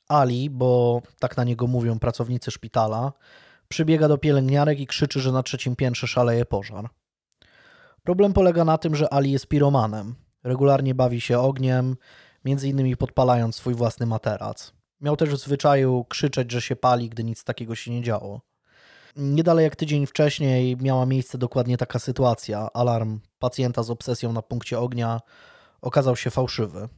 Ali, bo tak na niego mówią pracownicy szpitala, przybiega do pielęgniarek i krzyczy, że na trzecim piętrze szaleje pożar. Problem polega na tym, że Ali jest piromanem. Regularnie bawi się ogniem, między innymi podpalając swój własny materac. Miał też w zwyczaju krzyczeć, że się pali, gdy nic takiego się nie działo. Niedalej jak tydzień wcześniej miała miejsce dokładnie taka sytuacja. Alarm pacjenta z obsesją na punkcie ognia okazał się fałszywy.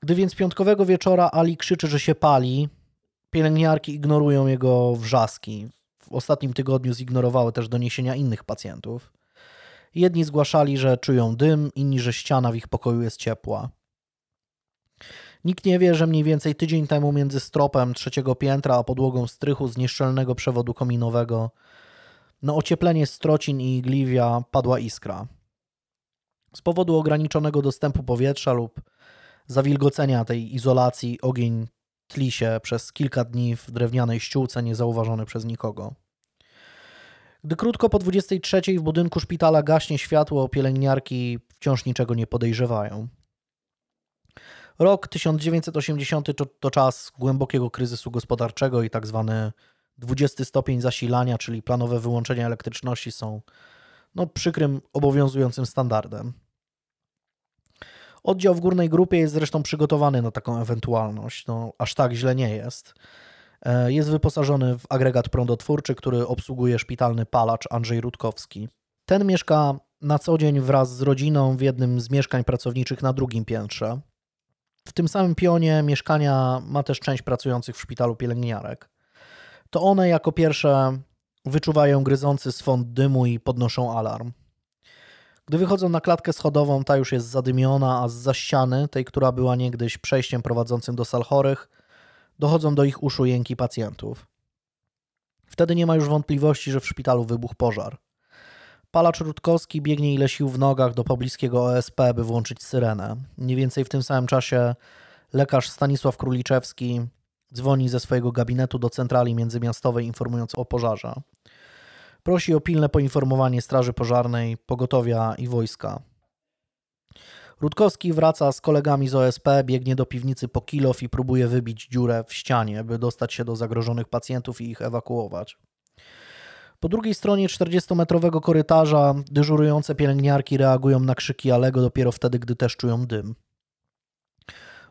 Gdy więc piątkowego wieczora Ali krzyczy, że się pali, pielęgniarki ignorują jego wrzaski. W ostatnim tygodniu zignorowały też doniesienia innych pacjentów. Jedni zgłaszali, że czują dym, inni, że ściana w ich pokoju jest ciepła. Nikt nie wie, że mniej więcej tydzień temu między stropem trzeciego piętra a podłogą strychu z nieszczelnego przewodu kominowego na ocieplenie strocin i igliwia padła iskra. Z powodu ograniczonego dostępu powietrza lub zawilgocenia tej izolacji ogień tli się przez kilka dni w drewnianej ściółce niezauważony przez nikogo. Gdy krótko po 23 w budynku szpitala gaśnie światło, pielęgniarki wciąż niczego nie podejrzewają. Rok 1980 to, to czas głębokiego kryzysu gospodarczego i tak zwany 20 stopień zasilania, czyli planowe wyłączenia elektryczności są no, przykrym, obowiązującym standardem. Oddział w górnej grupie jest zresztą przygotowany na taką ewentualność. No, aż tak źle nie jest. E, jest wyposażony w agregat prądotwórczy, który obsługuje szpitalny palacz Andrzej Rutkowski. Ten mieszka na co dzień wraz z rodziną w jednym z mieszkań pracowniczych na drugim piętrze. W tym samym pionie mieszkania ma też część pracujących w szpitalu pielęgniarek. To one jako pierwsze wyczuwają gryzący swąd dymu i podnoszą alarm. Gdy wychodzą na klatkę schodową, ta już jest zadymiona, a z za ściany, tej, która była niegdyś przejściem prowadzącym do sal chorych, dochodzą do ich uszu jęki pacjentów. Wtedy nie ma już wątpliwości, że w szpitalu wybuchł pożar. Palacz Rutkowski biegnie ile sił w nogach do pobliskiego OSP, by włączyć syrenę. Mniej więcej w tym samym czasie lekarz Stanisław Króliczewski dzwoni ze swojego gabinetu do centrali międzymiastowej informując o pożarze. Prosi o pilne poinformowanie Straży Pożarnej, pogotowia i wojska. Rutkowski wraca z kolegami z OSP, biegnie do piwnicy po kilof i próbuje wybić dziurę w ścianie, by dostać się do zagrożonych pacjentów i ich ewakuować. Po drugiej stronie 40-metrowego korytarza dyżurujące pielęgniarki reagują na krzyki Alego dopiero wtedy, gdy też czują dym.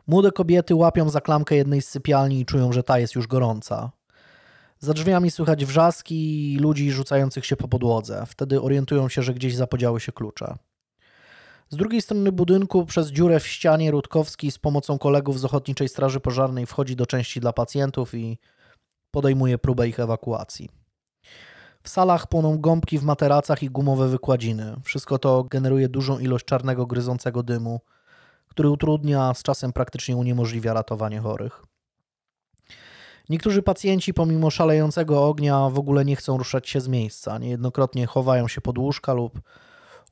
Młode kobiety łapią za klamkę jednej z sypialni i czują, że ta jest już gorąca. Za drzwiami słychać wrzaski ludzi rzucających się po podłodze. Wtedy orientują się, że gdzieś zapodziały się klucze. Z drugiej strony budynku przez dziurę w ścianie Rutkowski z pomocą kolegów z Ochotniczej Straży Pożarnej wchodzi do części dla pacjentów i podejmuje próbę ich ewakuacji. W salach płoną gąbki w materacach i gumowe wykładziny. Wszystko to generuje dużą ilość czarnego, gryzącego dymu, który utrudnia, a z czasem praktycznie uniemożliwia ratowanie chorych. Niektórzy pacjenci, pomimo szalejącego ognia, w ogóle nie chcą ruszać się z miejsca. Niejednokrotnie chowają się pod łóżka lub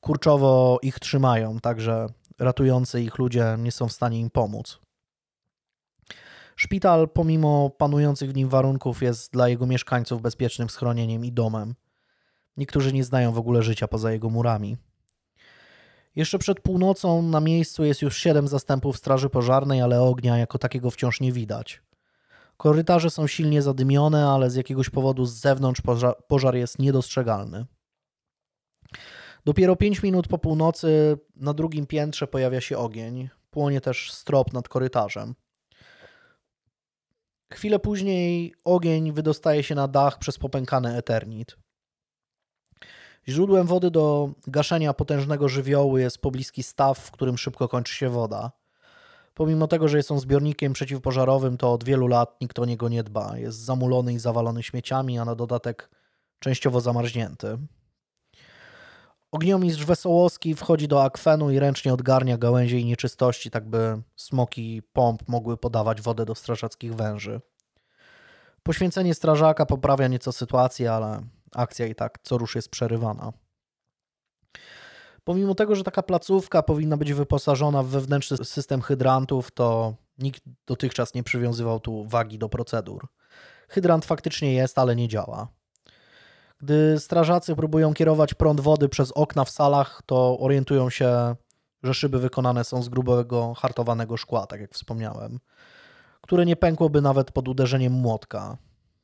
kurczowo ich trzymają, także ratujący ich ludzie nie są w stanie im pomóc. Szpital, pomimo panujących w nim warunków, jest dla jego mieszkańców bezpiecznym schronieniem i domem. Niektórzy nie znają w ogóle życia poza jego murami. Jeszcze przed północą na miejscu jest już siedem zastępów straży pożarnej, ale ognia jako takiego wciąż nie widać. Korytarze są silnie zadymione, ale z jakiegoś powodu z zewnątrz pożar, jest niedostrzegalny. Dopiero 5 minut po północy na drugim piętrze pojawia się ogień. Płonie też strop nad korytarzem. Chwilę później ogień wydostaje się na dach przez popękany Eternit. Źródłem wody do gaszenia potężnego żywiołu jest pobliski staw, w którym szybko kończy się woda. Pomimo tego, że jest on zbiornikiem przeciwpożarowym, to od wielu lat nikt o niego nie dba. Jest zamulony i zawalony śmieciami, a na dodatek częściowo zamarznięty. Ogniomistrz Wesołowski wchodzi do akwenu i ręcznie odgarnia gałęzie i nieczystości, tak by smoki pomp mogły podawać wodę do strażackich węży. Poświęcenie strażaka poprawia nieco sytuację, ale akcja i tak co rusz jest przerywana. Pomimo tego, że taka placówka powinna być wyposażona w wewnętrzny system hydrantów, to nikt dotychczas nie przywiązywał tu wagi do procedur. Hydrant faktycznie jest, ale nie działa. Gdy strażacy próbują kierować prąd wody przez okna w salach, to orientują się, że szyby wykonane są z grubego, hartowanego szkła, tak jak wspomniałem, które nie pękłoby nawet pod uderzeniem młotka.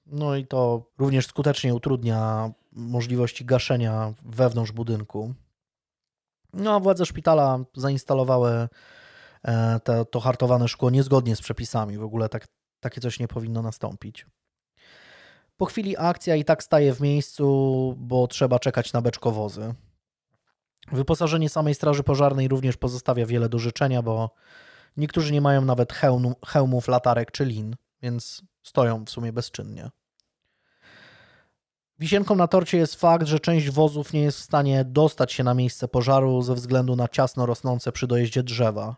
No i to również skutecznie utrudnia możliwości gaszenia wewnątrz budynku. No władze szpitala zainstalowały e, te, to hartowane szkło niezgodnie z przepisami. W ogóle tak, takie coś nie powinno nastąpić. Po chwili akcja i tak staje w miejscu, bo trzeba czekać na beczkowozy. Wyposażenie samej straży pożarnej również pozostawia wiele do życzenia, bo niektórzy nie mają nawet hełm, hełmów, latarek czy lin, więc stoją w sumie bezczynnie. Wisienką na torcie jest fakt, że część wozów nie jest w stanie dostać się na miejsce pożaru ze względu na ciasno rosnące przy dojeździe drzewa.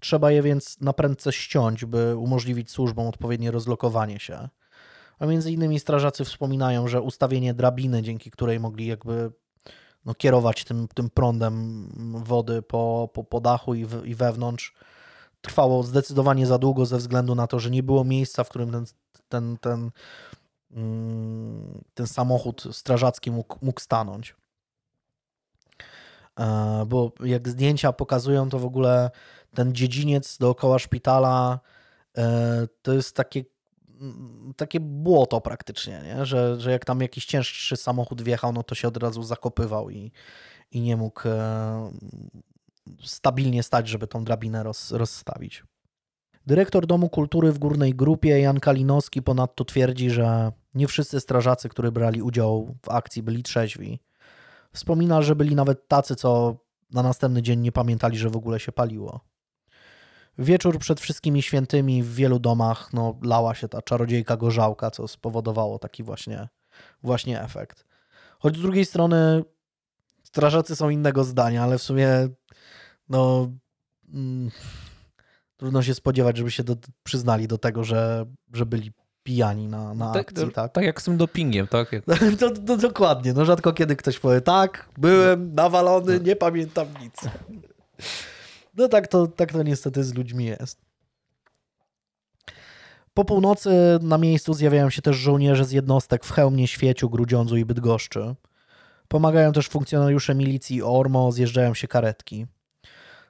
Trzeba je więc na prędce ściąć, by umożliwić służbom odpowiednie rozlokowanie się. A między innymi strażacy wspominają, że ustawienie drabiny, dzięki której mogli jakby no, kierować tym, tym prądem wody po, po, po dachu i, w, i wewnątrz, trwało zdecydowanie za długo ze względu na to, że nie było miejsca, w którym ten, ten, ten, ten samochód strażacki mógł, mógł stanąć. E, bo jak zdjęcia pokazują, to w ogóle ten dziedziniec dookoła szpitala e, to jest takie takie błoto praktycznie, nie? Że, że jak tam jakiś cięższy samochód wjechał, no to się od razu zakopywał i, i nie mógł e, stabilnie stać, żeby tą drabinę roz, rozstawić. Dyrektor Domu Kultury w Górnej Grupie, Jan Kalinowski, ponadto twierdzi, że nie wszyscy strażacy, którzy brali udział w akcji, byli trzeźwi. Wspomina, że byli nawet tacy, co na następny dzień nie pamiętali, że w ogóle się paliło. Wieczór przed wszystkimi świętymi w wielu domach no, lała się ta czarodziejka gorzałka, co spowodowało taki właśnie, właśnie efekt. Choć z drugiej strony strażacy są innego zdania, ale w sumie no mm, trudno się spodziewać, żeby się do, przyznali do tego, że, że byli pijani na, na tak, akcji. Tak? tak jak z tym dopingiem, tak? To, to, dokładnie. No rzadko kiedy ktoś powie, tak, byłem nawalony, nie pamiętam nic. No tak to, tak to niestety z ludźmi jest. Po północy na miejscu zjawiają się też żołnierze z jednostek w Chełmie, Świeciu, Grudziądzu i Bydgoszczy. Pomagają też funkcjonariusze milicji Ormo, zjeżdżają się karetki.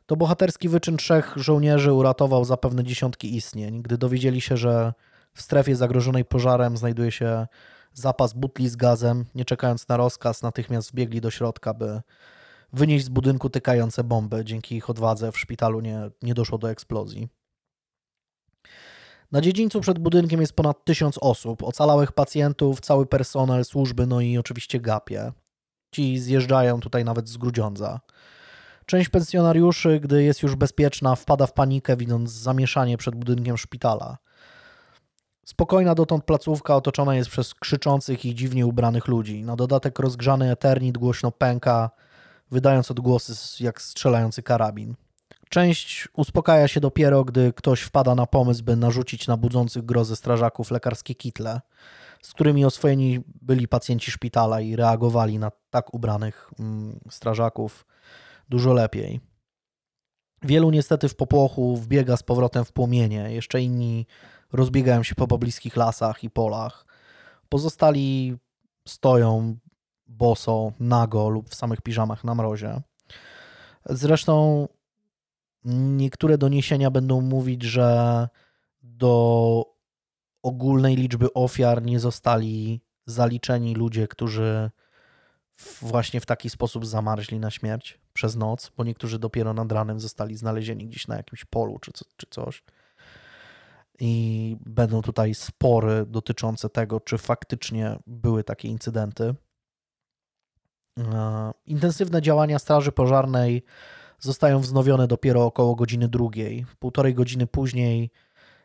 To bohaterski wyczyn trzech żołnierzy uratował zapewne dziesiątki istnień, gdy dowiedzieli się, że w strefie zagrożonej pożarem znajduje się zapas butli z gazem. Nie czekając na rozkaz, natychmiast wbiegli do środka, by wynieść z budynku tykające bomby. Dzięki ich odwadze w szpitalu nie, nie doszło do eksplozji. Na dziedzińcu przed budynkiem jest ponad tysiąc osób, ocalałych pacjentów, cały personel służby, no i oczywiście gapie. Ci zjeżdżają tutaj nawet z Grudziądza. Część pensjonariuszy, gdy jest już bezpieczna, wpada w panikę, widząc zamieszanie przed budynkiem szpitala. Spokojna dotąd placówka otoczona jest przez krzyczących i dziwnie ubranych ludzi. Na dodatek rozgrzany Eternit głośno pęka, wydając odgłosy jak strzelający karabin. Część uspokaja się dopiero, gdy ktoś wpada na pomysł, by narzucić na budzących grozę strażaków lekarskie kitle, z którymi oswojeni byli pacjenci szpitala i reagowali na tak ubranych mm, strażaków dużo lepiej. Wielu niestety w popłochu wbiega z powrotem w płomienie, jeszcze inni rozbiegają się po pobliskich lasach i polach. Pozostali stoją boso, nago lub w samych piżamach na mrozie. Zresztą niektóre doniesienia będą mówić, że do ogólnej liczby ofiar nie zostali zaliczeni ludzie, którzy właśnie w taki sposób zamarzli na śmierć przez noc, bo niektórzy dopiero nad ranem zostali znalezieni gdzieś na jakimś polu czy, co, czy coś. i będą tutaj spory dotyczące tego, czy faktycznie były takie incydenty. E, intensywne działania Straży Pożarnej zostają wznowione dopiero około godziny drugiej. Półtorej godziny później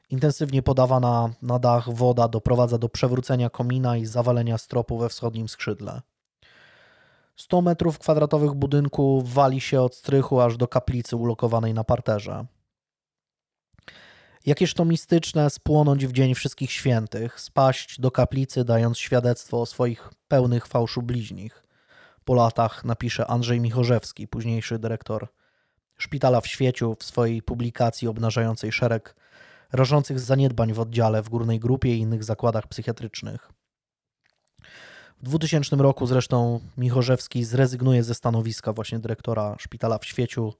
intensywnie podawana na dach woda doprowadza do przewrócenia komina i zawalenia stropu we wschodnim skrzydle. 100 metrów kwadratowych budynku wali się od strychu aż do kaplicy ulokowanej na parterze. Jakież to mistyczne spłonąć w dzień wszystkich świętych, spaść do kaplicy, dając świadectwo o swoich pełnych fałszu bliźnich. Po latach napisze Andrzej Michorzewski, późniejszy dyrektor szpitala w świeciu, w swojej publikacji obnażającej szereg rażących zaniedbań w oddziale, w górnej grupie i innych zakładach psychiatrycznych. W 2000 roku zresztą Michorzewski zrezygnuje ze stanowiska właśnie dyrektora szpitala w świeciu,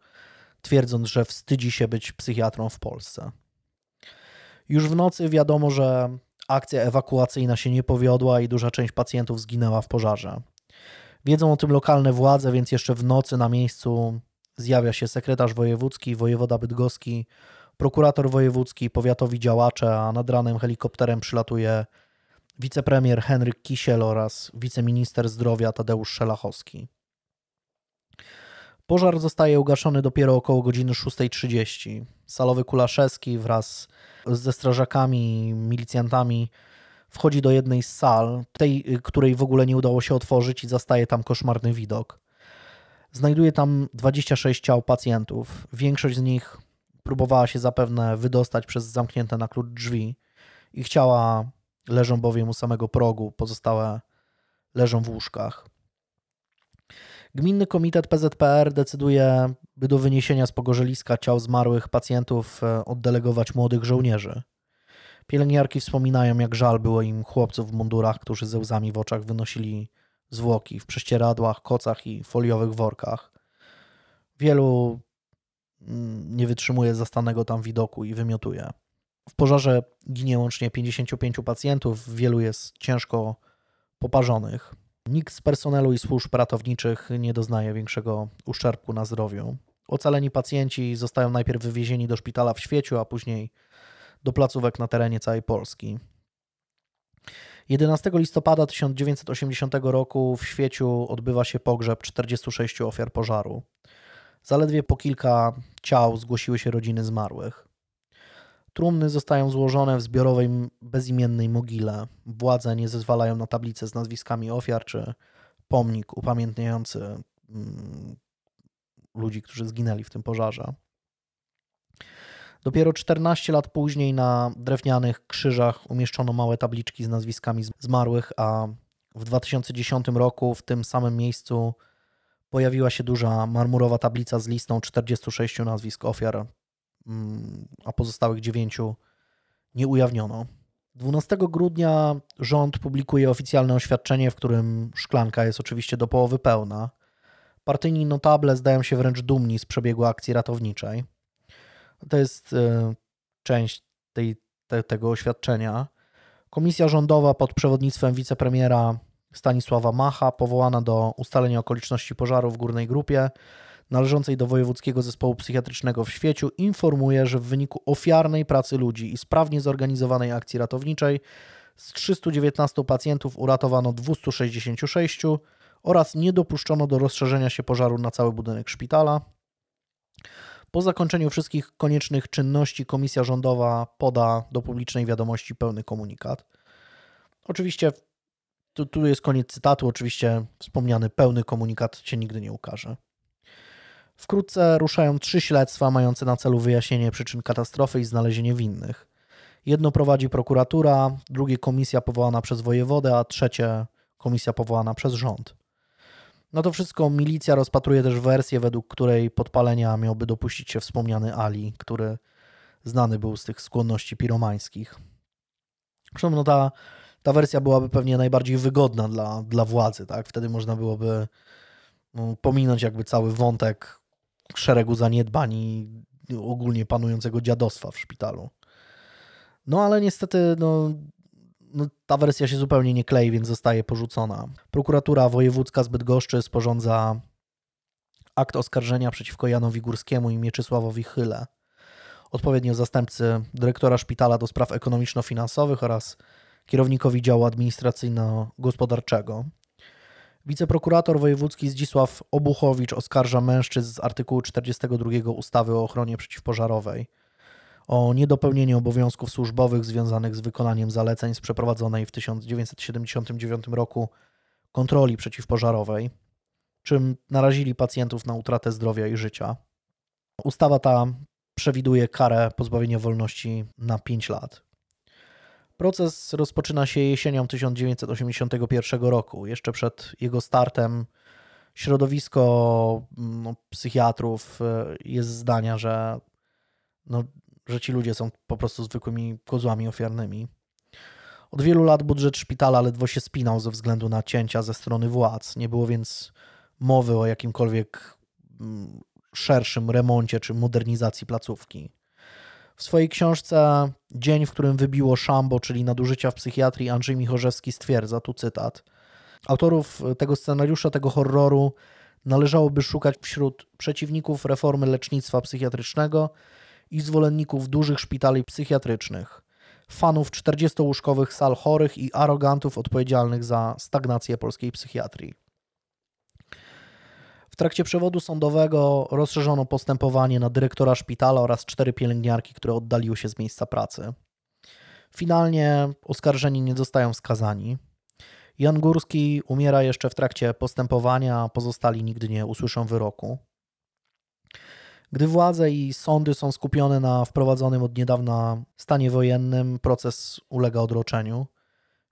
twierdząc, że wstydzi się być psychiatrą w Polsce. Już w nocy wiadomo, że akcja ewakuacyjna się nie powiodła i duża część pacjentów zginęła w pożarze. Wiedzą o tym lokalne władze, więc jeszcze w nocy na miejscu zjawia się sekretarz wojewódzki, wojewoda bydgoski, prokurator wojewódzki, powiatowi działacze, a nad ranem helikopterem przylatuje wicepremier Henryk Kisiel oraz wiceminister zdrowia Tadeusz Szelachowski. Pożar zostaje ugaszony dopiero około godziny 6.30. Salowy Kulaszewski wraz ze strażakami milicjantami wchodzi do jednej z sal, tej, której w ogóle nie udało się otworzyć i zastaje tam koszmarny widok. Znajduje tam 26 ciał pacjentów. Większość z nich próbowała się zapewne wydostać przez zamknięte na klucz drzwi. Ich ciała leżą bowiem u samego progu, pozostałe leżą w łóżkach. Gminny Komitet PZPR decyduje, by do wyniesienia z pogorzeliska ciał zmarłych pacjentów e, oddelegować młodych żołnierzy. Pielęgniarki wspominają, jak żal było im chłopców w mundurach, którzy ze łzami w oczach wynosili zwłoki w prześcieradłach, kocach i foliowych workach. Wielu mm, nie wytrzymuje zastanego tam widoku i wymiotuje. W pożarze ginie łącznie 55 pacjentów, wielu jest ciężko poparzonych. Nikt z personelu i służb ratowniczych nie doznaje większego uszczerbku na zdrowiu. Ocaleni pacjenci zostają najpierw wywiezieni do szpitala w Świeciu, a później do placówek na terenie całej Polski. 11 listopada 1980 roku w Świeciu odbywa się pogrzeb 46 ofiar pożaru. Zaledwie po kilka ciał zgłosiły się rodziny zmarłych. Trumny zostają złożone w zbiorowej bezimiennej mogile. Władze nie zezwalają na tablicę z nazwiskami ofiar czy pomnik upamiętniający mm, ludzi, którzy zginęli w tym pożarze. Dopiero 14 lat później na drewnianych krzyżach umieszczono małe tabliczki z nazwiskami zmarłych, a w 2010 roku w tym samym miejscu pojawiła się duża marmurowa tablica z listą 46 nazwisk ofiar, a pozostałych 9 nie ujawniono. 12 grudnia rząd publikuje oficjalne oświadczenie, w którym szklanka jest oczywiście do połowy pełna. Partyjni notable zdają się wręcz dumni z przebiegu akcji ratowniczej. To jest e, część tej, te, tego oświadczenia. Komisja rządowa pod przewodnictwem wicepremiera Stanisława Macha, powołana do ustalenia okoliczności pożaru w górnej grupie, należącej do Wojewódzkiego Zespołu Psychiatrycznego w Świeciu, informuje, że w wyniku ofiarnej pracy ludzi i sprawnie zorganizowanej akcji ratowniczej z 319 pacjentów uratowano 266 oraz nie dopuszczono do rozszerzenia się pożaru na cały budynek szpitala. Po zakończeniu wszystkich koniecznych czynności komisja rządowa poda do publicznej wiadomości pełny komunikat. Oczywiście tu, tu jest koniec cytatu, oczywiście wspomniany pełny komunikat się nigdy nie ukaże. Wkrótce ruszają trzy śledztwa mające na celu wyjaśnienie przyczyn katastrofy i znalezienie winnych. Jedno prowadzi prokuratura, drugie komisja powołana przez wojewodę, a trzecie komisja powołana przez rząd. No to wszystko milicja rozpatruje też wersję, według której podpalenia miałby dopuścić się wspomniany Ali, który znany był z tych skłonności piromańskich. Zresztą no ta, ta wersja byłaby pewnie najbardziej wygodna dla, dla władzy, tak? Wtedy można byłoby no, pominąć jakby cały wątek szeregu zaniedbań i ogólnie panującego dziadostwa w szpitalu. No ale niestety no, no, ta wersja się zupełnie nie klei, więc zostaje porzucona. Prokuratura Wojewódzka z Bydgoszczy sporządza akt oskarżenia przeciwko Janowi Górskiemu i Mieczysławowi Chyle. odpowiednio zastępcy dyrektora szpitala do spraw ekonomiczno-finansowych oraz kierownikowi działu administracyjno-gospodarczego. Wiceprokurator wojewódzki Zdzisław Obuchowicz oskarża mężczyzn z artykułu 42 ustawy o ochronie przeciwpożarowej o niedopełnienie obowiązków służbowych związanych z wykonaniem zaleceń z przeprowadzonej w 1979 roku kontroli przeciwpożarowej, czym narazili pacjentów na utratę zdrowia i życia. Ustawa ta przewiduje karę pozbawienia wolności na 5 lat. Proces rozpoczyna się jesienią 1981 roku. Jeszcze przed jego startem środowisko no, psychiatrów e, jest zdania, że, no, że ci ludzie są po prostu zwykłymi kozłami ofiarnymi. Od wielu lat budżet szpitala ledwo się spinał ze względu na cięcia ze strony władz. Nie było więc mowy o jakimkolwiek mm, szerszym remoncie czy modernizacji placówki. W swojej książce Dzień, w którym wybiło szambo, czyli nadużycia w psychiatrii, Andrzej Michorzewski stwierdza, tu cytat, autorów tego scenariusza, tego horroru należałoby szukać wśród przeciwników reformy lecznictwa psychiatrycznego i zwolenników dużych szpitali psychiatrycznych, fanów 40-łóżkowych sal chorych i arogantów odpowiedzialnych za stagnację polskiej psychiatrii. W trakcie przewodu sądowego rozszerzono postępowanie na dyrektora szpitala oraz cztery pielęgniarki, które oddaliły się z miejsca pracy. Finalnie oskarżeni nie zostają skazani. Jan Górski umiera jeszcze w trakcie postępowania, a pozostali nigdy nie usłyszą wyroku. Gdy władze i sądy są skupione na wprowadzonym od niedawna stanie wojennym, proces ulega odroczeniu.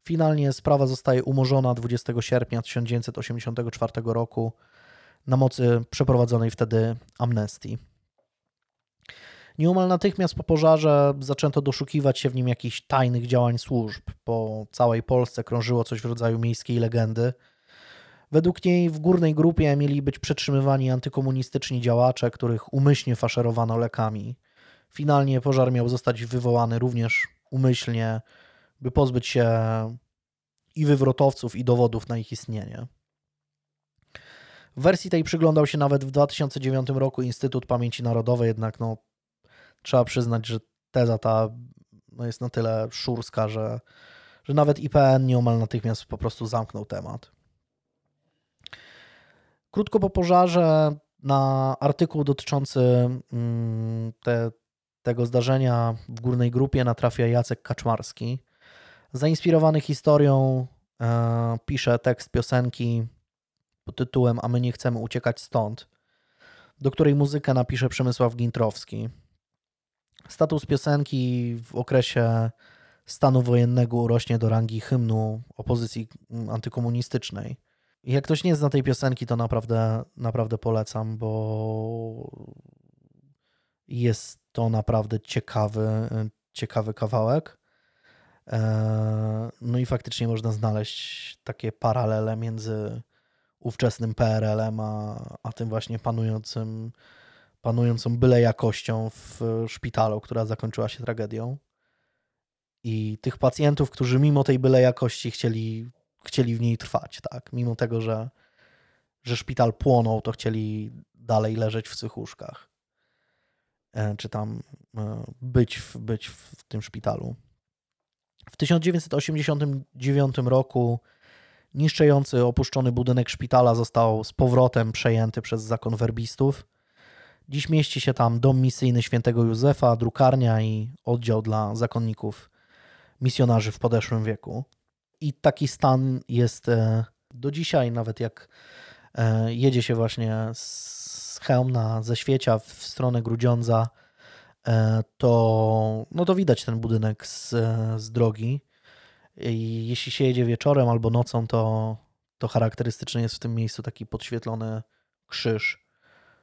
Finalnie sprawa zostaje umorzona 20 sierpnia 1984 roku na mocy przeprowadzonej wtedy amnestii. Nieomal natychmiast po pożarze zaczęto doszukiwać się w nim jakichś tajnych działań służb. Po całej Polsce krążyło coś w rodzaju miejskiej legendy. Według niej w górnej grupie mieli być przetrzymywani antykomunistyczni działacze, których umyślnie faszerowano lekami. Finalnie pożar miał zostać wywołany również umyślnie, by pozbyć się i wywrotowców, i dowodów na ich istnienie. W wersji tej przyglądał się nawet w 2009 roku Instytut Pamięci Narodowej, jednak no, trzeba przyznać, że teza ta no, jest na tyle szurska, że, że nawet IPN nieomal natychmiast po prostu zamknął temat. Krótko po pożarze na artykuł dotyczący mm, te, tego zdarzenia w górnej grupie natrafia Jacek Kaczmarski. Zainspirowany historią e, pisze tekst piosenki pod tytułem A my nie chcemy uciekać stąd, do której muzykę napisze Przemysław Gintrowski. Status piosenki w okresie stanu wojennego urośnie do rangi hymnu opozycji antykomunistycznej. Jak ktoś nie zna tej piosenki, to naprawdę, naprawdę polecam, bo jest to naprawdę ciekawy, ciekawy kawałek. E, no i faktycznie można znaleźć takie paralele między ówczesnym PRL-em, a, a tym właśnie panującym, panującą byle jakością w szpitalu, która zakończyła się tragedią. I tych pacjentów, którzy mimo tej byle jakości chcieli, chcieli w niej trwać, tak? Mimo tego, że, że szpital płonął, to chcieli dalej leżeć w psychuszkach. E, czy tam e, być w, być w tym szpitalu. W 1989 roku Niszczący opuszczony budynek szpitala został z powrotem przejęty przez zakon werbistów. Dziś mieści się tam dom misyjny świętego Józefa, drukarnia i oddział dla zakonników misjonarzy w podeszłym wieku. I taki stan jest e, do dzisiaj, nawet jak e, jedzie się właśnie z Chełmna, ze Świecia w stronę Grudziądza, e, to, no to widać ten budynek z, z drogi. I jeśli się jedzie wieczorem albo nocą, to, to charakterystyczny jest w tym miejscu taki podświetlony krzyż,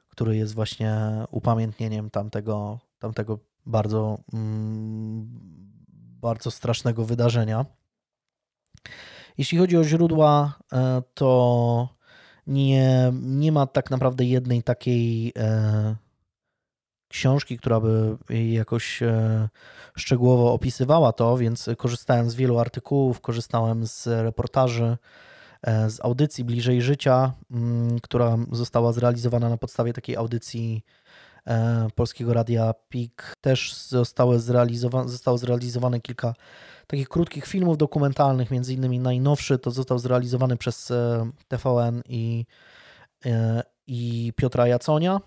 który jest właśnie upamiętnieniem tamtego, tamtego bardzo, mm, bardzo strasznego wydarzenia. Jeśli chodzi o źródła, e, to nie, nie ma tak naprawdę jednej takiej e, książki, która by jakoś e, szczegółowo opisywała to, więc korzystałem z wielu artykułów, korzystałem z reportaży, e, z audycji Bliżej Życia, mm, która została zrealizowana na podstawie takiej audycji e, Polskiego Radia PIK. Też zostały zrealizowane, zostało zrealizowane kilka takich krótkich filmów dokumentalnych, między innymi najnowszy to został zrealizowany przez TVN i, i Piotra Jaconia,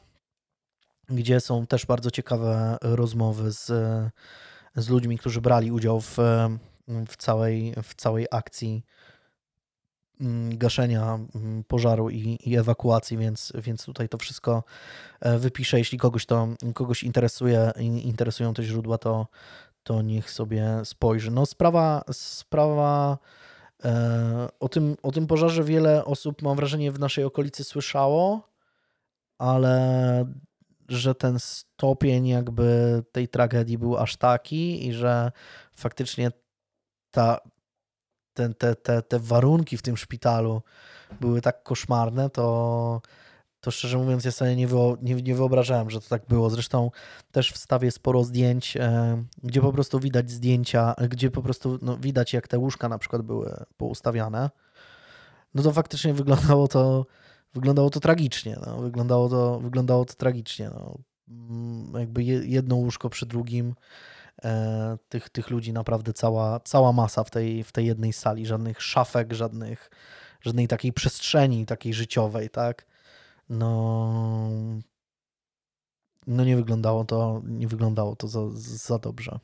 gdzie są też bardzo ciekawe rozmowy z, z ludźmi, którzy brali udział w, w, całej, w całej akcji mm, gaszenia mm, pożaru i, i, ewakuacji, więc, więc tutaj to wszystko e, wypiszę. Jeśli kogoś to kogoś interesuje, interesują te źródła, to, to niech sobie spojrzy. No sprawa, sprawa e, o, tym, o tym pożarze wiele osób, mam wrażenie, w naszej okolicy słyszało, ale że ten stopień jakby tej tragedii był aż taki i że faktycznie ta, ten, te, te, te warunki w tym szpitalu były tak koszmarne, to, to szczerze mówiąc ja sobie nie, nie wyobrażałem, że to tak było. Zresztą też wstawię sporo zdjęć, e, gdzie po prostu widać zdjęcia, gdzie po prostu no, widać jak te łóżka na przykład były poustawiane. No to faktycznie wyglądało to wyglądało to tragicznie. No. Wyglądało, to, wyglądało to tragicznie. No. Mm, jakby jedno łóżko przy drugim. E, tych, tych ludzi naprawdę cała, cała masa w tej, w tej jednej sali. Żadnych szafek, żadnych, żadnej takiej przestrzeni takiej życiowej, tak? No, no nie wyglądało to, nie wyglądało to za, za dobrze.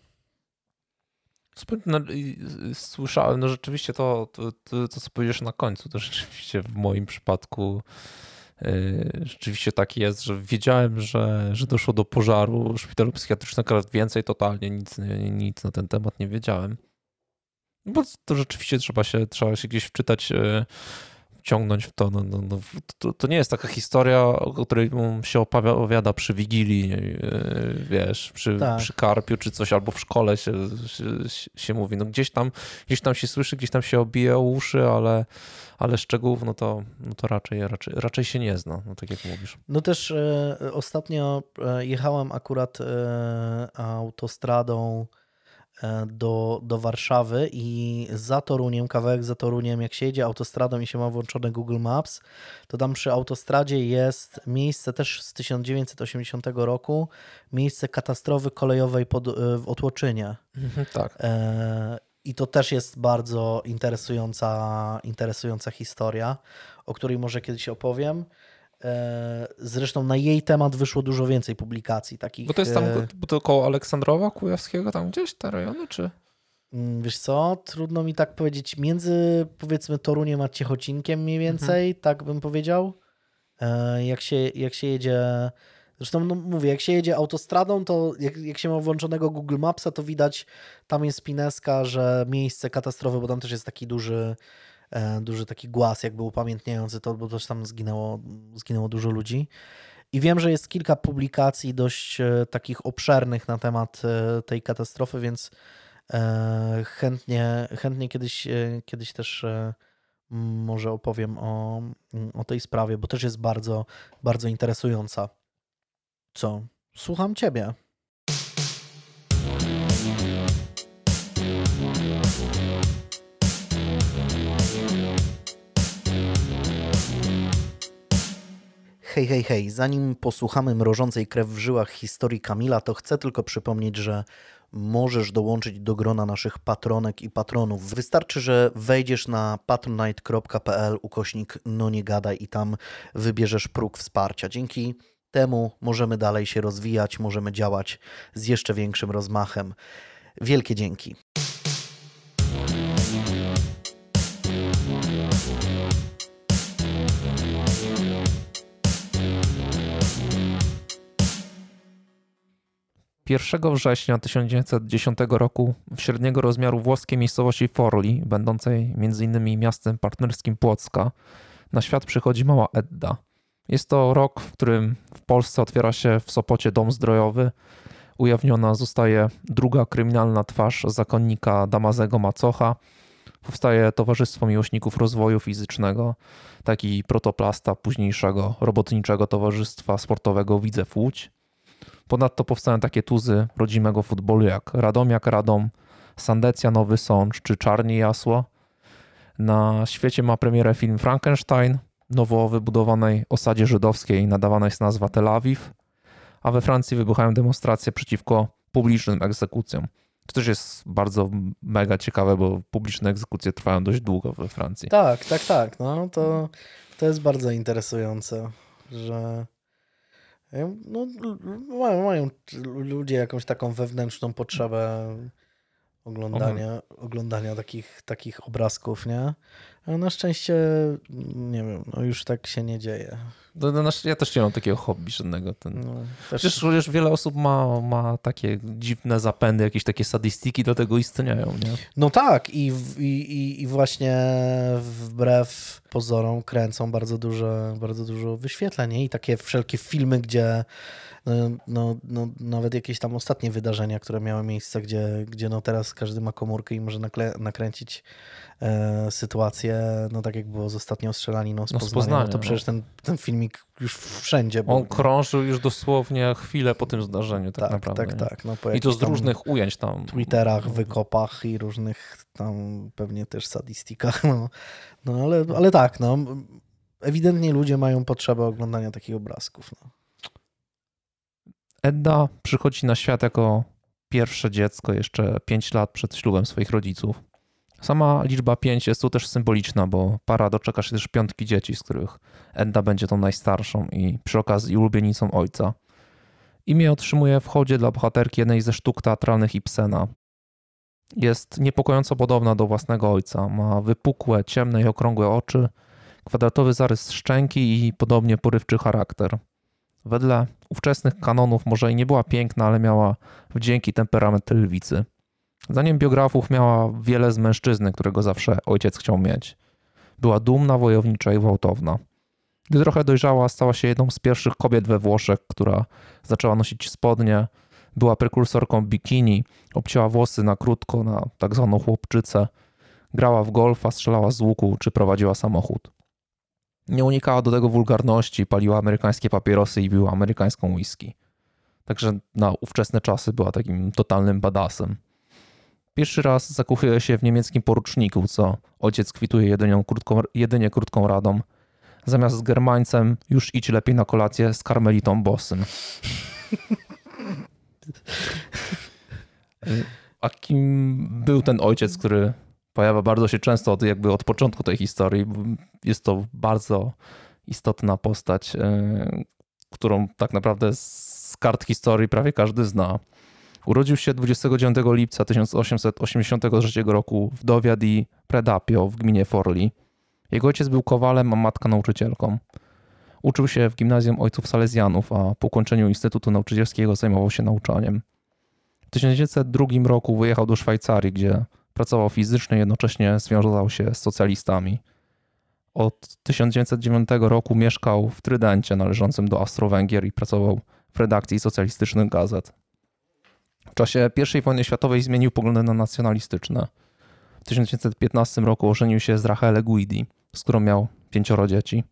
Słyszałem, no rzeczywiście to, to, to, to, co powiedziesz na końcu, to rzeczywiście w moim przypadku yy, rzeczywiście tak jest, że wiedziałem, że, że doszło do pożaru szpitalu psychiatrycznego, ale więcej totalnie nic, nic na ten temat nie wiedziałem. Bo to rzeczywiście trzeba się, trzeba się gdzieś wczytać yy, wciągnąć w to. No, no, no, to, to, nie jest taka historia, o której się opowiada przy Wigilii, wiesz, przy, tak. przy Karpiu czy coś, albo w szkole się, się, się, mówi. No gdzieś tam, gdzieś tam się słyszy, gdzieś tam się obija uszy, ale, ale szczegółów no to, no to raczej, raczej, raczej się nie zna, no tak jak mówisz. No też e, ostatnio e, jechałem akurat e, autostradą E, do, do Warszawy i za Toruniem, kawałek za Toruniem, jak się jedzie autostradą i się ma włączone Google Maps, to tam przy autostradzie jest miejsce też z 1980 roku, miejsce katastrofy kolejowej pod, e, w Otłoczynie. Mhm, tak. E, I to też jest bardzo interesująca, interesująca historia, o której może kiedyś opowiem. E, zresztą na jej temat wyszło dużo więcej publikacji takich. Bo to jest tam, e, bo to koło Aleksandrowa Kujawskiego, tam gdzieś te rejony, czy? Mm, wiesz co, trudno mi tak powiedzieć, między powiedzmy Toruniem a Ciechocinkiem mniej więcej, mhm. tak bym powiedział. E, jak się, jak się jedzie, zresztą no mówię, jak się jedzie autostradą, to jak, jak się ma włączonego Google Mapsa, to widać, tam jest pineska, że miejsce katastrofy, bo tam też jest taki duży duży taki głaz jakby upamiętniający to, bo też tam zginęło, zginęło dużo ludzi. I wiem, że jest kilka publikacji dość e, takich obszernych na temat e, tej katastrofy, więc chętnie, chętnie kiedyś, kiedyś też może opowiem o, o tej sprawie, bo też jest bardzo, bardzo interesująca. Co? Słucham Ciebie. Hej, hej, hej, zanim posłuchamy mrożącej krew w żyłach historii Kamila, to chcę tylko przypomnieć, że możesz dołączyć do grona naszych patronek i patronów. Wystarczy, że wejdziesz na patronite.pl ukośnik no nie gadaj i tam wybierzesz próg wsparcia. Dzięki temu możemy dalej się rozwijać, możemy działać z jeszcze większym rozmachem. Wielkie dzięki. 1 września 1910 roku w średniego rozmiaru włoskiej miejscowości Forli, będącej m.in. miastem partnerskim Płocka, na świat przychodzi mała Edda. Jest to rok, w którym w Polsce otwiera się w Sopocie dom zdrojowy. Ujawniona zostaje druga kryminalna twarz zakonnika Damazego Macocha. Powstaje Towarzystwo Miłośników Rozwoju Fizycznego, taki protoplasta późniejszego robotniczego Towarzystwa Sportowego Widzew Łódź. Ponadto powstają takie tuzy rodzimego futbolu jak Radomiak Radom, Sandecja Nowy Sącz czy Czarni Jasło. Na świecie ma premierę film Frankenstein, nowo wybudowanej osadzie żydowskiej nadawana jest nazwa Tel Awiw, a we Francji wybuchają demonstracje przeciwko publicznym egzekucjom. To też jest bardzo mega ciekawe, bo publiczne egzekucje trwają dość długo we Francji. Tak, tak, tak. No to, to jest bardzo interesujące, że no, mają, mają ludzie jakąś taką wewnętrzną potrzebę oglądania, mhm. oglądania takich, takich obrazków, nie? Ale na szczęście, nie wiem, no już tak się nie dzieje. No, no, ja też nie mam takiego hobby żadnego. Ten... No, też... Przecież, przecież wiele osób ma, ma takie dziwne zapędy, jakieś takie sadystyki do tego istnieją, nie? No tak i, i, i właśnie wbrew pozorom kręcą bardzo dużo, bardzo dużo wyświetleń i takie wszelkie filmy, gdzie no, no, no, nawet jakieś tam ostatnie wydarzenia, które miały miejsce, gdzie, gdzie no teraz każdy ma komórkę i może nakle, nakręcić e, sytuację, no tak jak było z ostatnią strzelaniną z no, Poznania, Poznania no to przecież ten, ten filmik już wszędzie był. On krążył już dosłownie chwilę po tym zdarzeniu tak, tak naprawdę. Tak, tak. No, I to z różnych ujęć tam. Twitterach, wykopach i różnych tam pewnie też sadistikach, no, no ale, ale tak, no ewidentnie ludzie mają potrzebę oglądania takich obrazków. No. Edda przychodzi na świat jako pierwsze dziecko jeszcze 5 lat przed ślubem swoich rodziców. Sama liczba 5 jest tu też symboliczna, bo para doczeka się też piątki dzieci, z których Edda będzie tą najstarszą i przy okazji ulubienicą ojca. Imię otrzymuje w chodzie dla bohaterki jednej ze sztuk teatralnych Ibsena. Jest niepokojąco podobna do własnego ojca. Ma wypukłe, ciemne i okrągłe oczy, kwadratowy zarys szczęki i podobnie porywczy charakter. Wedle ówczesnych kanonów może i nie była piękna, ale miała wdzięki temperament lwicy. Zdaniem biografów miała wiele z mężczyzny, którego zawsze ojciec chciał mieć. Była dumna, wojownicza i gwałtowna. Gdy trochę dojrzała, stała się jedną z pierwszych kobiet we Włoszech, która zaczęła nosić spodnie, była prekursorką bikini, obcięła włosy na krótko, na tak zwaną chłopczycę, grała w golfa, strzelała z łuku czy prowadziła samochód. Nie unikała do tego wulgarności, paliła amerykańskie papierosy i piła amerykańską whisky. Także na ówczesne czasy była takim totalnym badasem. Pierwszy raz zakuchuje się w niemieckim poruczniku, co ojciec kwituje jedynie krótką, jedynie krótką radą. Zamiast z Germańcem już idź lepiej na kolację z karmelitą Bossym. A kim był ten ojciec, który pojawia bardzo się często od, jakby od początku tej historii. Jest to bardzo istotna postać, e, którą tak naprawdę z kart historii prawie każdy zna. Urodził się 29 lipca 1883 roku w Dovia di Predapio w gminie Forli. Jego ojciec był kowalem, a matka nauczycielką. Uczył się w gimnazjum ojców salezjanów, a po ukończeniu Instytutu Nauczycielskiego zajmował się nauczaniem. W 1902 roku wyjechał do Szwajcarii, gdzie Pracował fizycznie, jednocześnie związał się z socjalistami. Od 1909 roku mieszkał w Trydencie należącym do Austro-Węgier i pracował w redakcji socjalistycznych gazet. W czasie I wojny światowej zmienił poglądy na nacjonalistyczne. W 1915 roku ożenił się z Rachele Guidi, z którą miał pięcioro dzieci.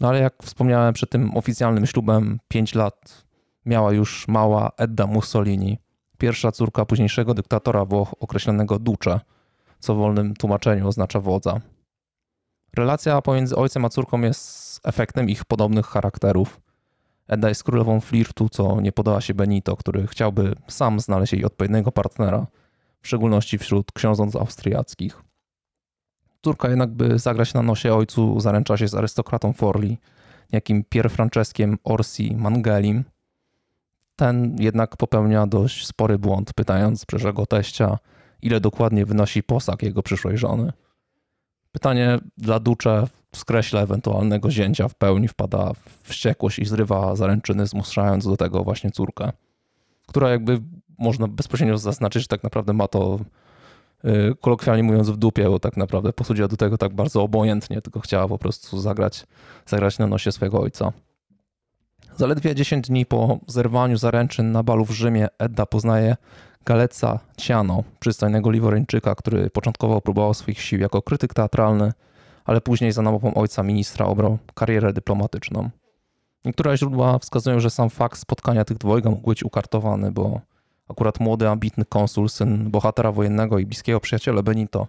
No ale jak wspomniałem, przed tym oficjalnym ślubem 5 lat miała już mała Edda Mussolini, pierwsza córka późniejszego dyktatora Włoch określonego Duce, co w wolnym tłumaczeniu oznacza wodza. Relacja pomiędzy ojcem a córką jest efektem ich podobnych charakterów. Edda jest królową flirtu, co nie podoba się Benito, który chciałby sam znaleźć jej odpowiedniego partnera, w szczególności wśród książąt austriackich. Córka jednak, by zagrać na nosie ojcu, zaręcza się z arystokratą Forli, jakim Pier Franceskiem Orsi Mangelim, ten jednak popełnia dość spory błąd, pytając przyszłego teścia, ile dokładnie wynosi posag jego przyszłej żony. Pytanie dla Ducze skreśla ewentualnego zięcia w pełni, wpada w wściekłość i zrywa zaręczyny, zmuszając do tego właśnie córkę, która jakby można bezpośrednio zaznaczyć, że tak naprawdę ma to y, kolokwialnie mówiąc w dupie, bo tak naprawdę podchodziła do tego tak bardzo obojętnie, tylko chciała po prostu zagrać, zagrać na nosie swojego ojca. Zaledwie 10 dni po zerwaniu zaręczyn na balu w Rzymie Edda poznaje Galeca Ciano, przystojnego Liworyńczyka, który początkowo próbował swoich sił jako krytyk teatralny, ale później za namową ojca ministra obrał karierę dyplomatyczną. Niektóre źródła wskazują, że sam fakt spotkania tych dwojga mógł być ukartowany, bo akurat młody, ambitny konsul, syn bohatera wojennego i bliskiego przyjaciela Benito,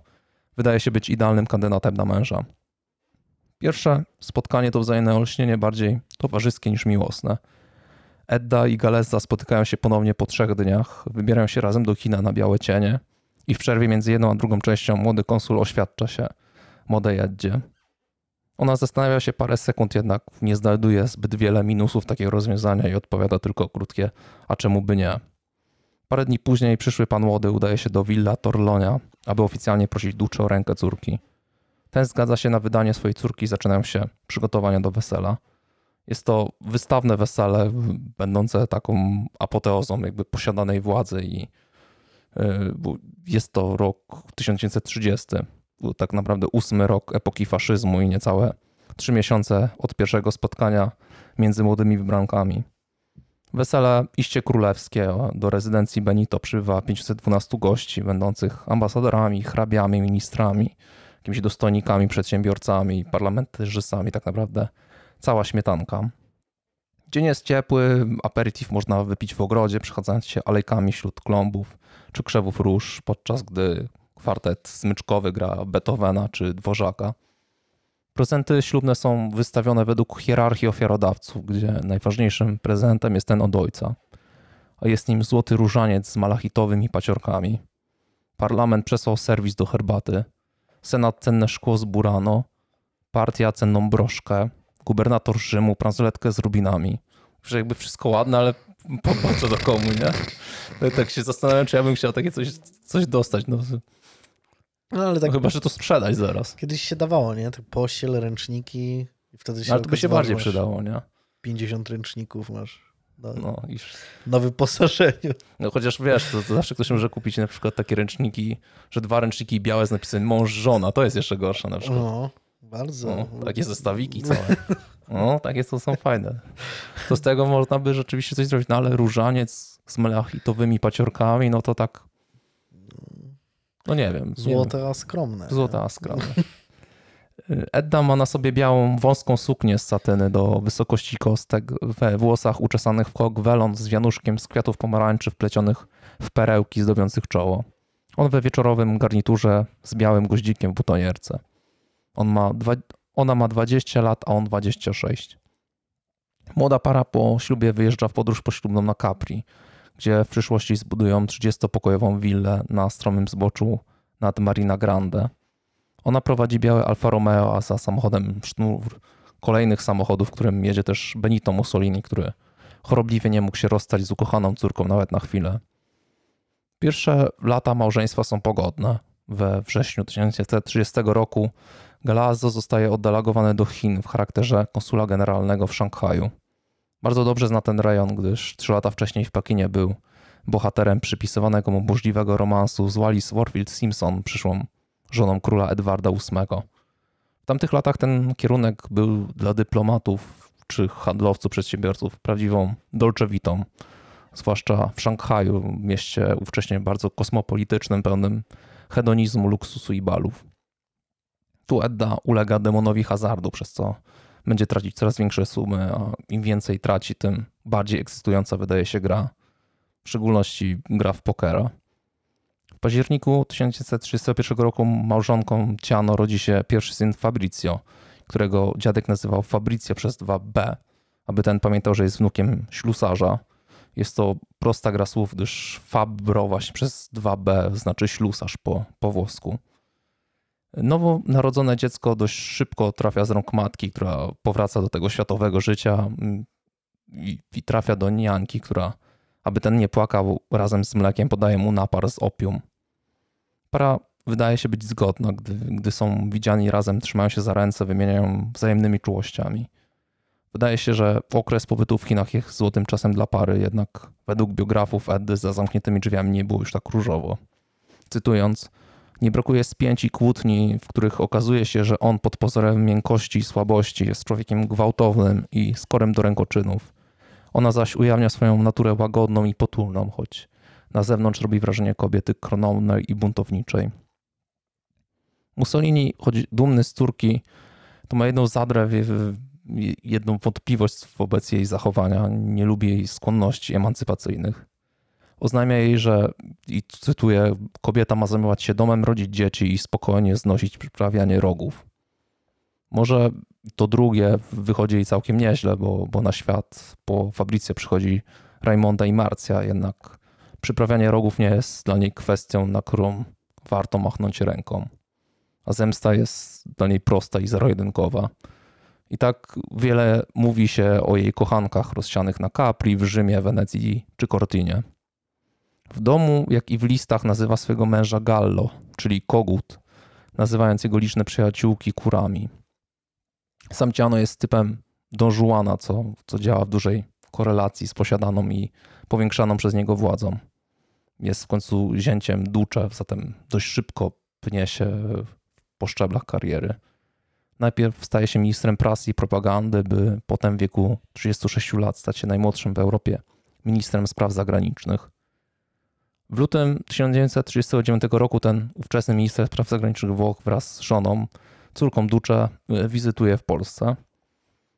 wydaje się być idealnym kandydatem na męża. Pierwsze spotkanie to wzajemne olśnienie bardziej towarzyskie niż miłosne. Edda i Galeza spotykają się ponownie po trzech dniach, wybierają się razem do kina na Białe Cienie i w przerwie między jedną a drugą częścią młody konsul oświadcza się młodej Eddzie. Ona zastanawia się parę sekund, jednak nie znajduje zbyt wiele minusów takiego rozwiązania i odpowiada tylko krótkie, a czemu by nie. Parę dni później przyszły pan młody udaje się do Villa Torlonia, aby oficjalnie prosić Duce o rękę córki. Ten zgadza się na wydanie swojej córki i zaczynają się przygotowania do wesela. Jest to wystawne wesele, będące taką apoteozą jakby posiadanej władzy i y, jest to rok 1930. Tak naprawdę ósmy rok epoki faszyzmu i niecałe trzy miesiące od pierwszego spotkania między młodymi wybrankami. Wesele iście królewskie. Do rezydencji Benito przybywa 512 gości, będących ambasadorami, hrabiami, ministrami, jakimiś dostojnikami, przedsiębiorcami, parlamentarzystami, tak naprawdę cała śmietanka. Dzień jest ciepły, aperitif można wypić w ogrodzie, przechadzając się alejkami wśród klombów czy krzewów róż, podczas gdy kwartet smyczkowy gra Beethovena czy Dworzaka. Prezenty ślubne są wystawione według hierarchii ofiarodawców, gdzie najważniejszym prezentem jest ten od ojca, a jest nim złoty różaniec z malachitowymi paciorkami. Parlament przesłał serwis do herbaty, senat cenne szkło z burano, partia cenną broszkę, gubernator Rzymu bransoletkę z rubinami. Że jakby wszystko ładne, ale po, po co do komu, nie? Tak, się zastanawiam, czy ja bym chciał takie coś, coś dostać. No. No, ale tak No chyba, że to sprzedać zaraz. kiedyś się dawało, nie? Tak pościel, ręczniki i wtedy się No, ale to by się bardziej przydało, nie? 50 ręczników masz na, No, i, na wyposażeniu. no chociaż wiesz, to, to zawsze ktoś może kupić na przykład takie ręczniki, że dwa ręczniki białe z napisem mąż, żona. To jest jeszcze gorsze na przykład. No, bardzo. No, takie zestawiki całe. No, takie to są fajne. To z tego można by rzeczywiście coś zrobić, no ale różaniec z malachitowymi paciorkami, no to tak, no nie wiem. nie Złote, a skromne. wiem. Złota skromne. Edda ma na sobie białą, wąską suknię z satyny do wysokości kostek, we włosach uczesanych w kok welon z wianuszkiem z kwiatów pomarańczy wplecionych w perełki zdobiących czoło. On we wieczorowym garniturze z białym goździkiem w butonierce. On ma dwa, ona ma 20 lat, a on 26. Młoda para po ślubie wyjeżdża w podróż poślubną na Capri, gdzie w przyszłości zbudują 30-pokojową willę na stromym zboczu nad Marina Grande. Ona prowadzi białe Alfa Romeo, a za samochodem sznur kolejnych samochodów, którym jedzie też Benito Mussolini, który chorobliwie nie mógł się rozstać z ukochaną córką nawet na chwilę. Pierwsze lata małżeństwa są pogodne. We wrześniu 1930 roku Galazzo zostaje oddelegowany do Chin w charakterze konsula generalnego w Szanghaju. Bardzo dobrze zna ten rejon, gdyż trzy lata wcześniej w Pekinie był bohaterem przypisywanego mu burzliwego romansu z Wallis Warfield Simpson, przyszłą żoną króla Edwarda VIII. W tamtych latach ten kierunek był dla dyplomatów czy handlowców, przedsiębiorców prawdziwą dolce vitą, zwłaszcza w Szanghaju, mieście ówcześnie bardzo kosmopolitycznym, pełnym hedonizmu, luksusu i balów. Tu Edda ulega demonowi hazardu, przez co będzie tracić coraz większe sumy, a im więcej traci, tym bardziej ekscytująca wydaje się gra, w szczególności gra w pokera. W październiku 1931 roku małżonką Ciano rodzi się pierwszy syn Fabrizio, którego dziadek nazywał Fabrizio przez 2B, aby ten pamiętał, że jest wnukiem ślusarza. Jest to prosta gra słów, gdyż Fabro właśnie przez 2B znaczy ślusarz po, po włosku. Nowo narodzone dziecko dość szybko trafia z rąk matki, która powraca do tego światowego życia mm, i, i trafia do nianki, która, aby ten nie płakał, razem z mlekiem podaje mu napar z opium. Para wydaje się być zgodna, gdy, gdy są widziani razem, trzymają się za ręce, wymieniają wzajemnymi czułościami. Wydaje się, że okres pobytu w Chinach jest złotym czasem dla pary, jednak według biografów Eddy za zamkniętymi drzwiami nie było już tak różowo. Cytując, nie brakuje spięć i kłótni, w których okazuje się, że on pod pozorem miękkości i słabości jest człowiekiem gwałtownym i skorem do rękoczynów. Ona zaś ujawnia swoją naturę łagodną i potulną, choć na zewnątrz robi wrażenie kobiety kronownej i buntowniczej. Mussolini, choć dumny z córki, to ma jedną zadrę, jedną wątpliwość wobec jej zachowania. Nie lubi jej skłonności emancypacyjnych. Oznajmia jej, że, i cytuję, kobieta ma zajmować się domem, rodzić dzieci i spokojnie znosić przyprawianie rogów. Może to drugie wychodzi jej całkiem nieźle, bo, bo na świat po Fabrycję przychodzi Raimonda i Marcja, jednak przyprawianie rogów nie jest dla niej kwestią, na którą warto machnąć ręką. A zemsta jest dla niej prosta i zero-jedynkowa. I tak wiele mówi się o jej kochankach rozsianych na Capri, w Rzymie, Wenecji czy Cortinie. W domu, jak i w listach nazywa swego męża Gallo, czyli kogut, nazywając jego liczne przyjaciółki kurami. Sam Ciano jest typem Don Juana, co, co działa w dużej korelacji z posiadaną i powiększaną przez niego władzą. Jest w końcu zięciem Ducze, zatem dość szybko pnie się po szczeblach kariery. Najpierw staje się ministrem prasy i propagandy, by potem w wieku 36 lat stać się najmłodszym w Europie ministrem spraw zagranicznych. W lutym 1939 roku ten ówczesny minister spraw zagranicznych Włoch wraz z żoną, córką Ducze, wizytuje w Polsce.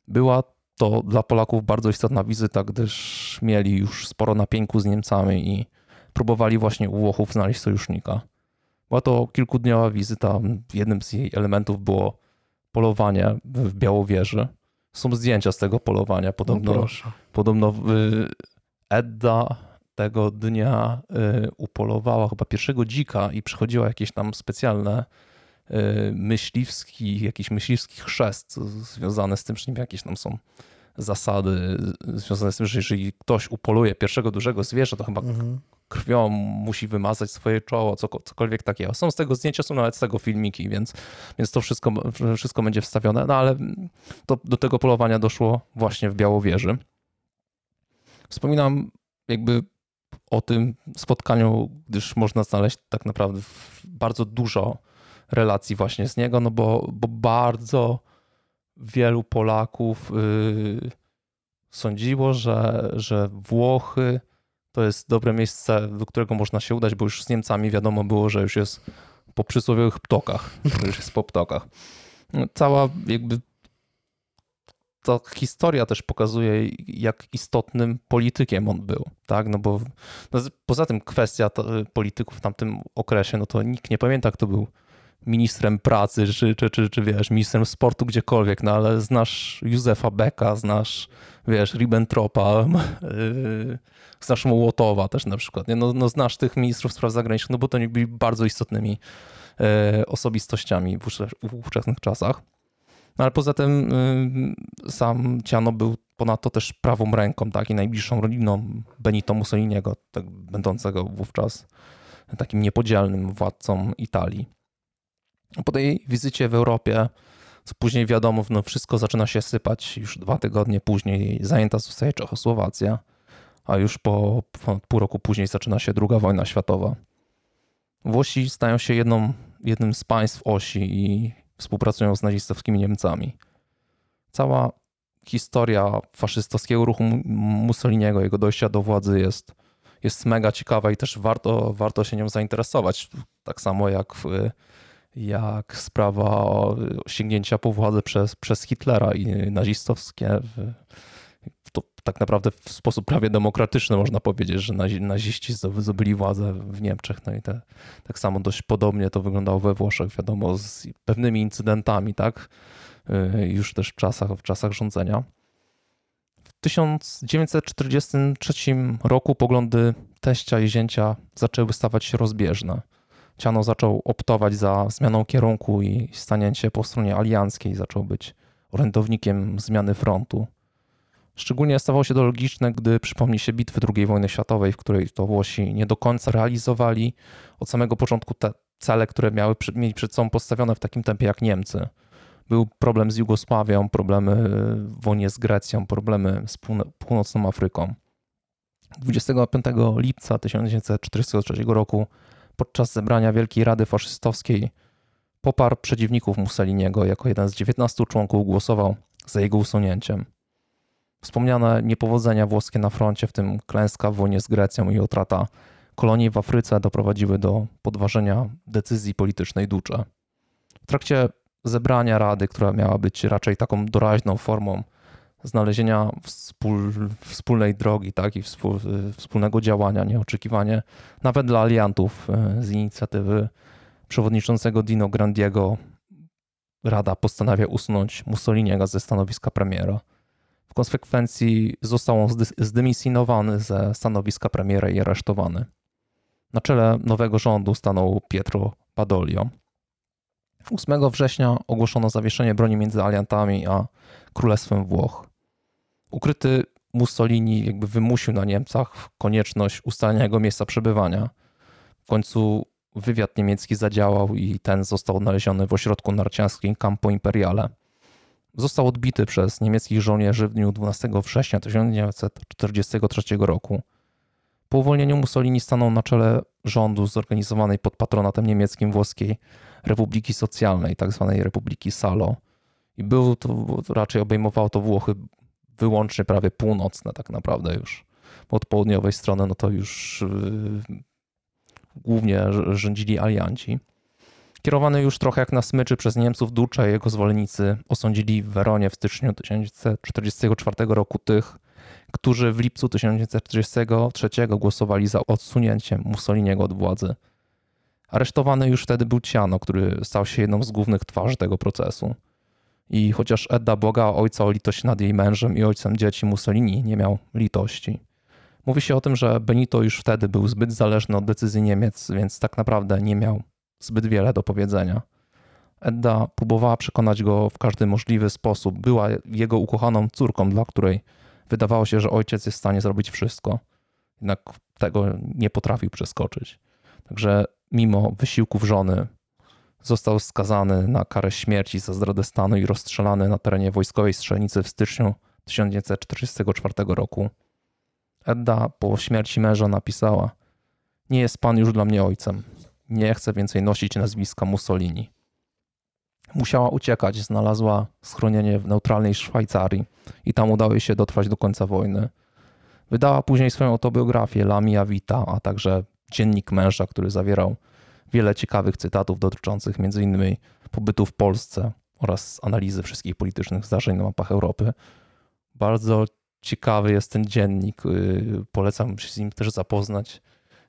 Była to dla Polaków bardzo istotna wizyta, gdyż mieli już sporo napięku z Niemcami i próbowali właśnie u Włochów znaleźć sojusznika. Była to kilkudniowa wizyta. Jednym z jej elementów było polowanie w Białowieży. Są zdjęcia z tego polowania. Podobno, no podobno Edda tego dnia y, upolowała chyba pierwszego dzika i przychodziła jakieś tam specjalne y, myśliwski, jakiś myśliwski chrzest związany z tym, że jakieś tam są zasady związane z tym, że jeżeli ktoś upoluje pierwszego dużego zwierzę, to chyba mhm. krwią musi wymazać swoje czoło, cokolwiek takiego. Są z tego zdjęcia, są nawet z tego filmiki, więc, więc to wszystko, wszystko będzie wstawione. No ale to, do tego polowania doszło właśnie w Białowieży. Wspominam jakby o tym spotkaniu, gdyż można znaleźć tak naprawdę bardzo dużo relacji właśnie z niego, no bo, bo bardzo wielu Polaków yy, sądziło, że, że Włochy to jest dobre miejsce, do którego można się udać, bo już z Niemcami wiadomo było, że już jest po przysłowiowych ptokach, że już jest po ptokach. Cała jakby ta historia też pokazuje, jak istotnym politykiem on był, tak? No bo no poza tym kwestia polityków w tamtym okresie, no to nikt nie pamięta, kto był ministrem pracy, czy, czy, czy, czy wiesz, ministrem sportu gdziekolwiek, no ale znasz Józefa Beka, znasz, wiesz, Ribbentropa, yy, znasz Mołotowa też na przykład, nie? No, no znasz tych ministrów spraw zagranicznych, no bo to oni byli bardzo istotnymi yy, osobistościami w ówczesnych czasach. No ale poza tym yy, sam Ciano był ponadto też prawą ręką, tak, i najbliższą rodziną Benito Mussoliniego, tak, będącego wówczas takim niepodzielnym władcą Italii. Po tej wizycie w Europie, co później wiadomo, no wszystko zaczyna się sypać. Już dwa tygodnie później zajęta zostaje Czechosłowacja, a już po pół roku później zaczyna się II wojna światowa. Włosi stają się jedną, jednym z państw osi i współpracują z nazistowskimi Niemcami. Cała historia faszystowskiego ruchu Mussoliniego, jego dojścia do władzy jest, jest mega ciekawa i też warto, warto się nią zainteresować. Tak samo jak w jak sprawa sięgnięcia po władzę przez, przez Hitlera i nazistowskie. To tak naprawdę w sposób prawie demokratyczny można powiedzieć, że naziści zdobyli władzę w Niemczech. No i te, tak samo dość podobnie to wyglądało we Włoszech, wiadomo, z pewnymi incydentami, tak? Y, już też w czasach, w czasach rządzenia. W 1943 roku poglądy teścia i zięcia zaczęły stawać się rozbieżne. Ciano zaczął optować za zmianą kierunku i stanięcie po stronie alianckiej, zaczął być orędownikiem zmiany frontu. Szczególnie stawało się to logiczne, gdy przypomni się bitwy II wojny światowej, w której to Włosi nie do końca realizowali od samego początku te cele, które miały mieć przed sobą postawione w takim tempie jak Niemcy. Był problem z Jugosławią, problemy w wojnie z Grecją, problemy z północną Afryką. 25 lipca 1943 roku podczas zebrania Wielkiej Rady Faszystowskiej poparł przeciwników Mussoliniego. Jako jeden z 19 członków głosował za jego usunięciem. Wspomniane niepowodzenia włoskie na froncie, w tym klęska w wojnie z Grecją i utrata kolonii w Afryce doprowadziły do podważenia decyzji politycznej Ducze. W trakcie zebrania Rady, która miała być raczej taką doraźną formą znalezienia wspól, wspólnej drogi tak, i wspól, wspólnego działania, nieoczekiwanie nawet dla aliantów e, z inicjatywy przewodniczącego Dino Grandiego Rada postanawia usunąć Mussoliniego ze stanowiska premiera. Konsekwencji został on zdymisjonowany ze stanowiska premiera i aresztowany. Na czele nowego rządu stanął Pietro Badoglio. 8 września ogłoszono zawieszenie broni między aliantami a Królestwem Włoch. Ukryty Mussolini jakby wymusił na Niemcach konieczność ustalenia jego miejsca przebywania. W końcu wywiad niemiecki zadziałał i ten został odnaleziony w ośrodku narciarskim Campo Imperiale. Został odbity przez niemieckich żołnierzy w dniu 12 września 1943 roku. Po uwolnieniu Mussolini stanął na czele rządu zorganizowanej pod patronatem niemieckim włoskiej Republiki Socjalnej, tzw. Tak Republiki Salo. I był to, raczej obejmowało to Włochy wyłącznie prawie północne tak naprawdę już. Od południowej strony no to już yy, głównie rządzili alianci. Kierowany już trochę jak na smyczy przez Niemców, Ducze i jego zwolennicy osądzili w Weronie w styczniu 1944 roku tych, którzy w lipcu 1943 głosowali za odsunięciem Mussoliniego od władzy. Aresztowany już wtedy był Ciano, który stał się jedną z głównych twarzy tego procesu. I chociaż Edda błagała ojca o litość nad jej mężem i ojcem dzieci, Mussolini nie miał litości. Mówi się o tym, że Benito już wtedy był zbyt zależny od decyzji Niemiec, więc tak naprawdę nie miał zbyt wiele do powiedzenia. Edda próbowała przekonać go w każdy możliwy sposób. Była jego ukochaną córką, dla której wydawało się, że ojciec jest w stanie zrobić wszystko. Jednak tego nie potrafił przeskoczyć. Także mimo wysiłków żony został skazany na karę śmierci za zdradę stanu i rozstrzelany na terenie wojskowej strzelnicy w styczniu 1944 roku. Edda po śmierci męża napisała: Nie jest pan już dla mnie ojcem. Nie chcę więcej nosić nazwiska Mussolini. Musiała uciekać, znalazła schronienie w neutralnej Szwajcarii i tam udało jej się dotrwać do końca wojny. Wydała później swoją autobiografię La Mia Vita, a także dziennik męża, który zawierał wiele ciekawych cytatów dotyczących m.in. pobytu w Polsce oraz analizy wszystkich politycznych zdarzeń na mapach Europy. Bardzo ciekawy jest ten dziennik. Y, polecam się z nim też zapoznać.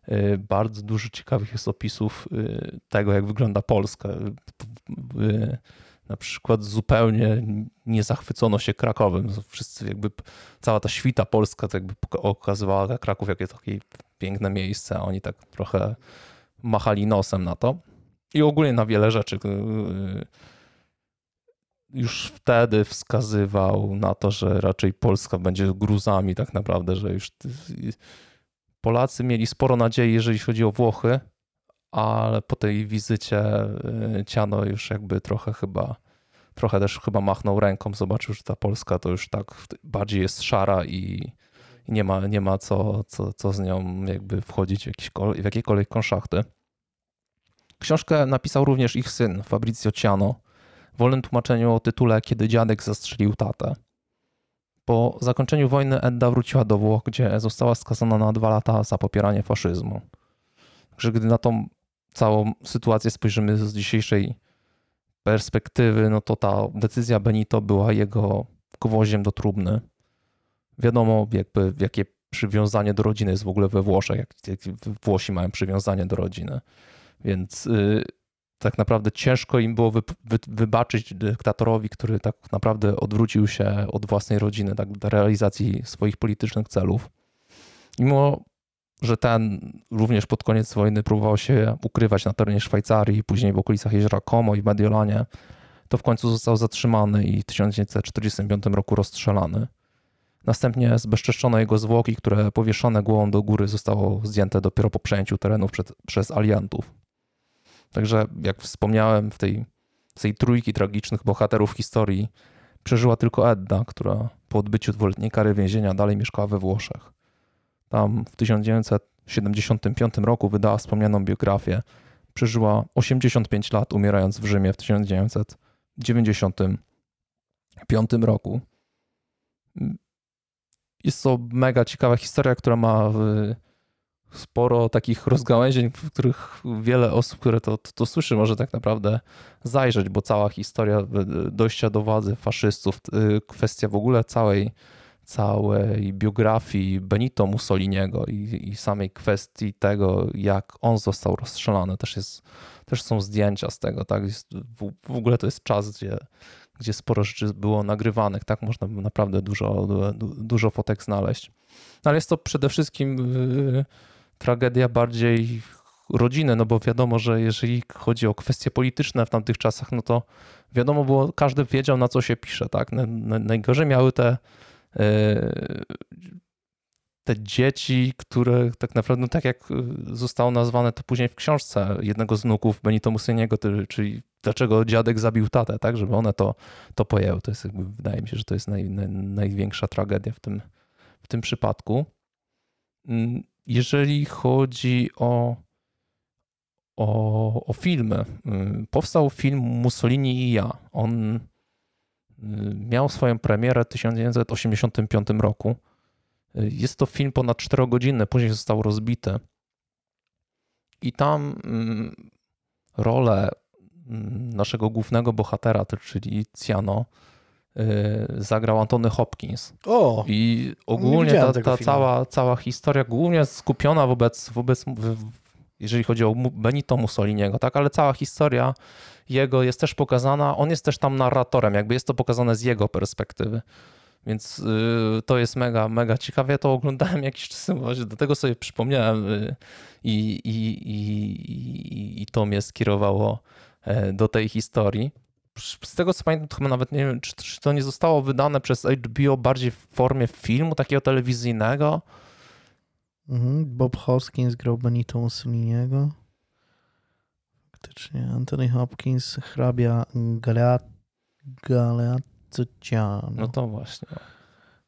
Y, bardzo dużo ciekawych jest opisów y, tego, jak wygląda Polska. Na przykład zupełnie nie zachwycono się Krakowem. Wszyscy jakby, cała ta świta polska to jakby okazywała Kraków jakie takie piękne miejsce, a oni tak trochę machali nosem na to. I ogólnie na wiele rzeczy już wtedy wskazywał na to, że raczej Polska będzie gruzami tak naprawdę, że już Polacy mieli sporo nadziei, jeżeli chodzi o Włochy, ale po tej wizycie y, Ciano już jakby trochę chyba trochę też chyba machnął ręką, zobaczył, że ta Polska to już tak bardziej jest szara i, nie ma, nie ma co, co, co z nią jakby wchodzić w, w jakiekolwiek konszachty. Książkę napisał również ich syn, Fabrizio Ciano, w wolnym tłumaczeniu o tytule Kiedy dziadek zastrzelił tatę. Po zakończeniu wojny Edda wróciła do Włoch, gdzie została skazana na dwa lata za popieranie faszyzmu. Także gdy na tą całą sytuację spojrzymy z dzisiejszej perspektywy, no to ta decyzja Benito była jego gwoździem do trumny. Wiadomo, jakby, jakie przywiązanie do rodziny jest w ogóle we Włoszech, jak, jak Włosi mają przywiązanie do rodziny. Więc yy, tak naprawdę ciężko im było wy, wy, wybaczyć dyktatorowi, który tak naprawdę odwrócił się od własnej rodziny tak, do realizacji swoich politycznych celów. Mimo, że ten również pod koniec wojny próbował się ukrywać na terenie Szwajcarii, później w okolicach jeziora Como i Mediolanie, to w końcu został zatrzymany i w 1945 roku rozstrzelany. Następnie zbezczeszczono jego zwłoki, które powieszone głową do góry zostało zdjęte dopiero po przejęciu terenów przed, przez aliantów. Także jak wspomniałem, w tej, w tej trójki tragicznych bohaterów historii przeżyła tylko Edda, która po odbyciu dwuletniej kary więzienia dalej mieszkała we Włoszech. Tam w 1975 roku wydała wspomnianą biografię. Przeżyła 85 lat, umierając w Rzymie w 1995 roku. Jest to mega ciekawa historia, która ma sporo takich rozgałęzień, w których wiele osób, które to, to, to, słyszy, może tak naprawdę zajrzeć, bo cała historia dojścia do władzy faszystów, y, kwestia w ogóle całej całej biografii Benito Mussoliniego i, i samej kwestii tego, jak on został rozstrzelany. Też, jest, też są zdjęcia z tego, tak? Jest, w, w ogóle to jest czas, gdzie, gdzie sporo rzeczy było nagrywanych, tak? Można naprawdę dużo, dużo fotek znaleźć. Ale jest to przede wszystkim y, tragedia bardziej rodziny, no bo wiadomo, że jeżeli chodzi o kwestie polityczne w tamtych czasach, no to wiadomo było, każdy wiedział na co się pisze, tak? Najgorzej miały te e, te dzieci, które tak naprawdę, no tak jak zostało nazwane to później w książce jednego z wnuków Benito Mussoliniego, czyli dlaczego dziadek zabił tatę, tak, żeby one to, to pojęły. To jest jakby, wydaje mi się, że to jest naj, naj, największa tragedia w tym, w tym przypadku. Mm, jeżeli chodzi o o, o filmy. Powstał film Mussolini i ja. On y, miał swoją premierę w 1985 roku. Y, jest to film ponad 4 godziny, później został rozbity. I tam rolę naszego głównego bohatera, czyli Ciano, zagrał Antony Hopkins. O, I ogólnie ta, ta cała, cała historia głównie skupiona wobec, wobec jeżeli chodzi o Benito Mussoliniego, tak, ale cała historia jego jest też pokazana, on jest też tam narratorem, jakby jest to pokazane z jego perspektywy. Więc y, to jest mega, mega ciekawe. Ja to oglądałem jakiś czas temu, do tego sobie przypomniałem y, i, i, i, i to mnie skierowało e, do tej historii. Z tego co pamiętam, to chyba nawet nie wiem, czy, czy to nie zostało wydane przez HBO bardziej w formie filmu takiego telewizyjnego, Mhm. Bob Hoskins grał Benito Mussoliniego. Faktycznie. Anthony Hopkins, hrabia Galeazzo No to właśnie.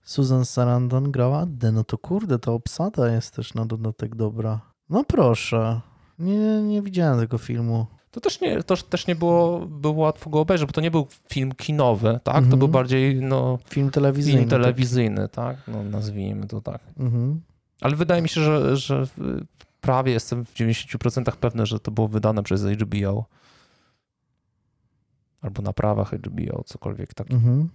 Susan Sarandon grała Addę. No to kurde, ta obsada jest też na dodatek dobra. No proszę. Nie, nie widziałem tego filmu. To też nie, to też nie było, było łatwo go obejrzeć, bo to nie był film kinowy, tak? Mhm. To był bardziej no, film telewizyjny. Film telewizyjny, tak? tak? No, nazwijmy to tak. Mhm. Ale wydaje mi się, że, że prawie jestem w 90% pewny, że to było wydane przez HBO. Albo na prawach HBO, cokolwiek takiego. Mhm.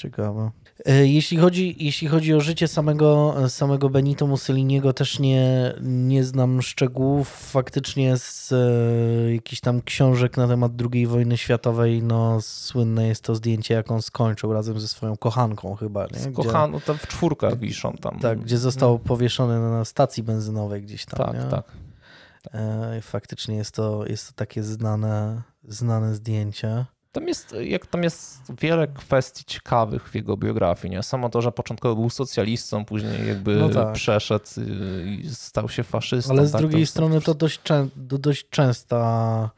Ciekawe. E, jeśli chodzi, jeśli chodzi o życie samego, samego Benito Mussoliniego, też nie, nie znam szczegółów. Faktycznie z e, jakichś tam książek na temat II wojny światowej, no słynne jest to zdjęcie, jak on skończył razem ze swoją kochanką chyba. Nie? Z kochaną, tam w czwórkę wiszą tam. Tak, gdzie został powieszony na stacji benzynowej gdzieś tam. Tak, nie? tak. E, faktycznie jest to, jest to takie znane, znane zdjęcie. Tam jest, jak tam jest wiele kwestii ciekawych w jego biografii. Nie? Samo to, że początkowo był socjalistą, później jakby no tak. przeszedł i stał się faszystą. Ale z tak, drugiej to strony to dość, dość częsta,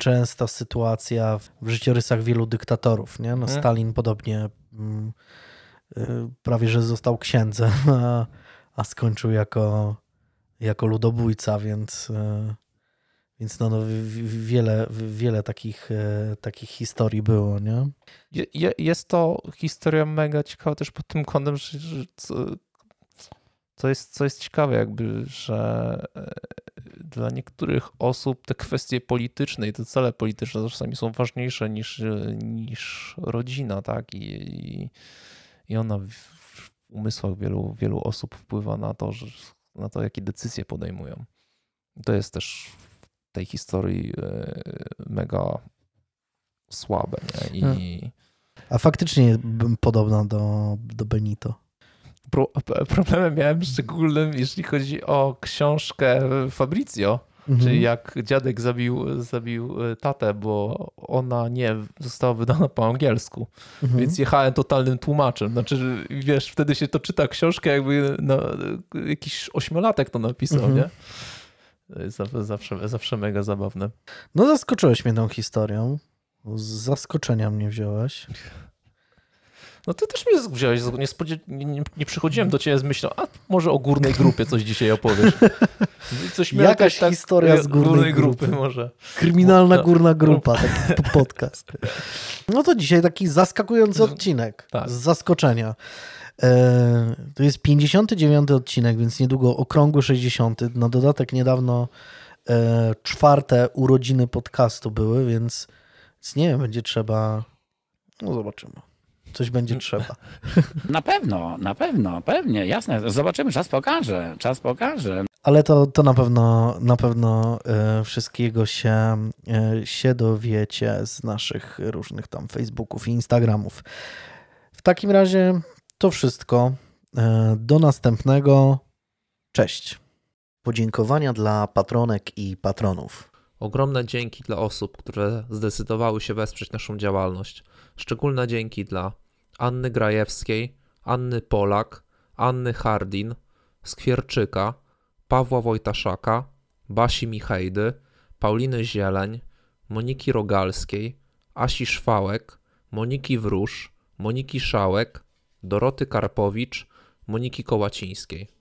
częsta sytuacja w życiorysach wielu dyktatorów. Nie? No, hmm. Stalin podobnie mm, y, prawie, że został księdzem, a, a skończył jako, jako ludobójca, więc... Więc no, no wiele, wiele takich, e, takich historii było, nie? Je, jest to historia mega ciekawa też pod tym kątem, że, że co, co, jest, co jest ciekawe jakby, że e, dla niektórych osób te kwestie polityczne i te cele polityczne czasami są ważniejsze niż, niż rodzina, tak? I, i, i ona w umysłach wielu, wielu osób wpływa na to, że, na to, jakie decyzje podejmują. To jest też tej historii e, mega słabe. Nie? I... Hmm. A faktycznie podobna do, do Benito. Pro, problemem miałem szczególnym, jeśli chodzi o książkę Fabrizio, mhm. czyli jak dziadek zabił, zabił e, tatę, bo ona nie została wydana po angielsku, mhm. więc jechałem totalnym tłumaczem. Znaczy, wiesz, wtedy się to czyta książkę, jakby no, jakiś ośmiolatek to napisał, mhm. nie? Zawsze, zawsze mega zabawne. No zaskoczyłeś mnie tą historią. Z zaskoczenia mnie wziąłeś. No ty też mnie wziąłeś, nie, spodziew... nie, nie przychodziłem do ciebie z myślą, a może o górnej grupie coś dzisiaj opowiesz. Coś Jakaś tak, historia z górnej, górnej grupy. grupy. może. Kryminalna no, górna grupa, taki podcast. No to dzisiaj taki zaskakujący odcinek tak. z zaskoczenia. E, to jest 59 odcinek, więc niedługo okrągły 60. Na dodatek niedawno e, czwarte urodziny podcastu były, więc, więc nie wiem, będzie trzeba. No zobaczymy. Coś będzie trzeba. Na pewno, na pewno, pewnie, jasne. Zobaczymy, czas pokaże, czas pokaże. Ale to, to na pewno, na pewno e, wszystkiego się, się dowiecie z naszych różnych tam Facebooków i Instagramów. W takim razie to wszystko. E, Do następnego. Cześć. Podziękowania dla patronek i patronów. Ogromne dzięki dla osób, które zdecydowały się wesprzeć naszą działalność. Szczególne dzięki dla Anny Grajewskiej, Anny Polak, Anny Hardin, Skwierczyka, Pawła Wojtaszaka, Basi Michejdy, Pauliny Zieleń, Moniki Rogalskiej, Asi Szwałek, Moniki Wróż, Moniki Szałek, Doroty Karpowicz, Moniki Kołacińskiej.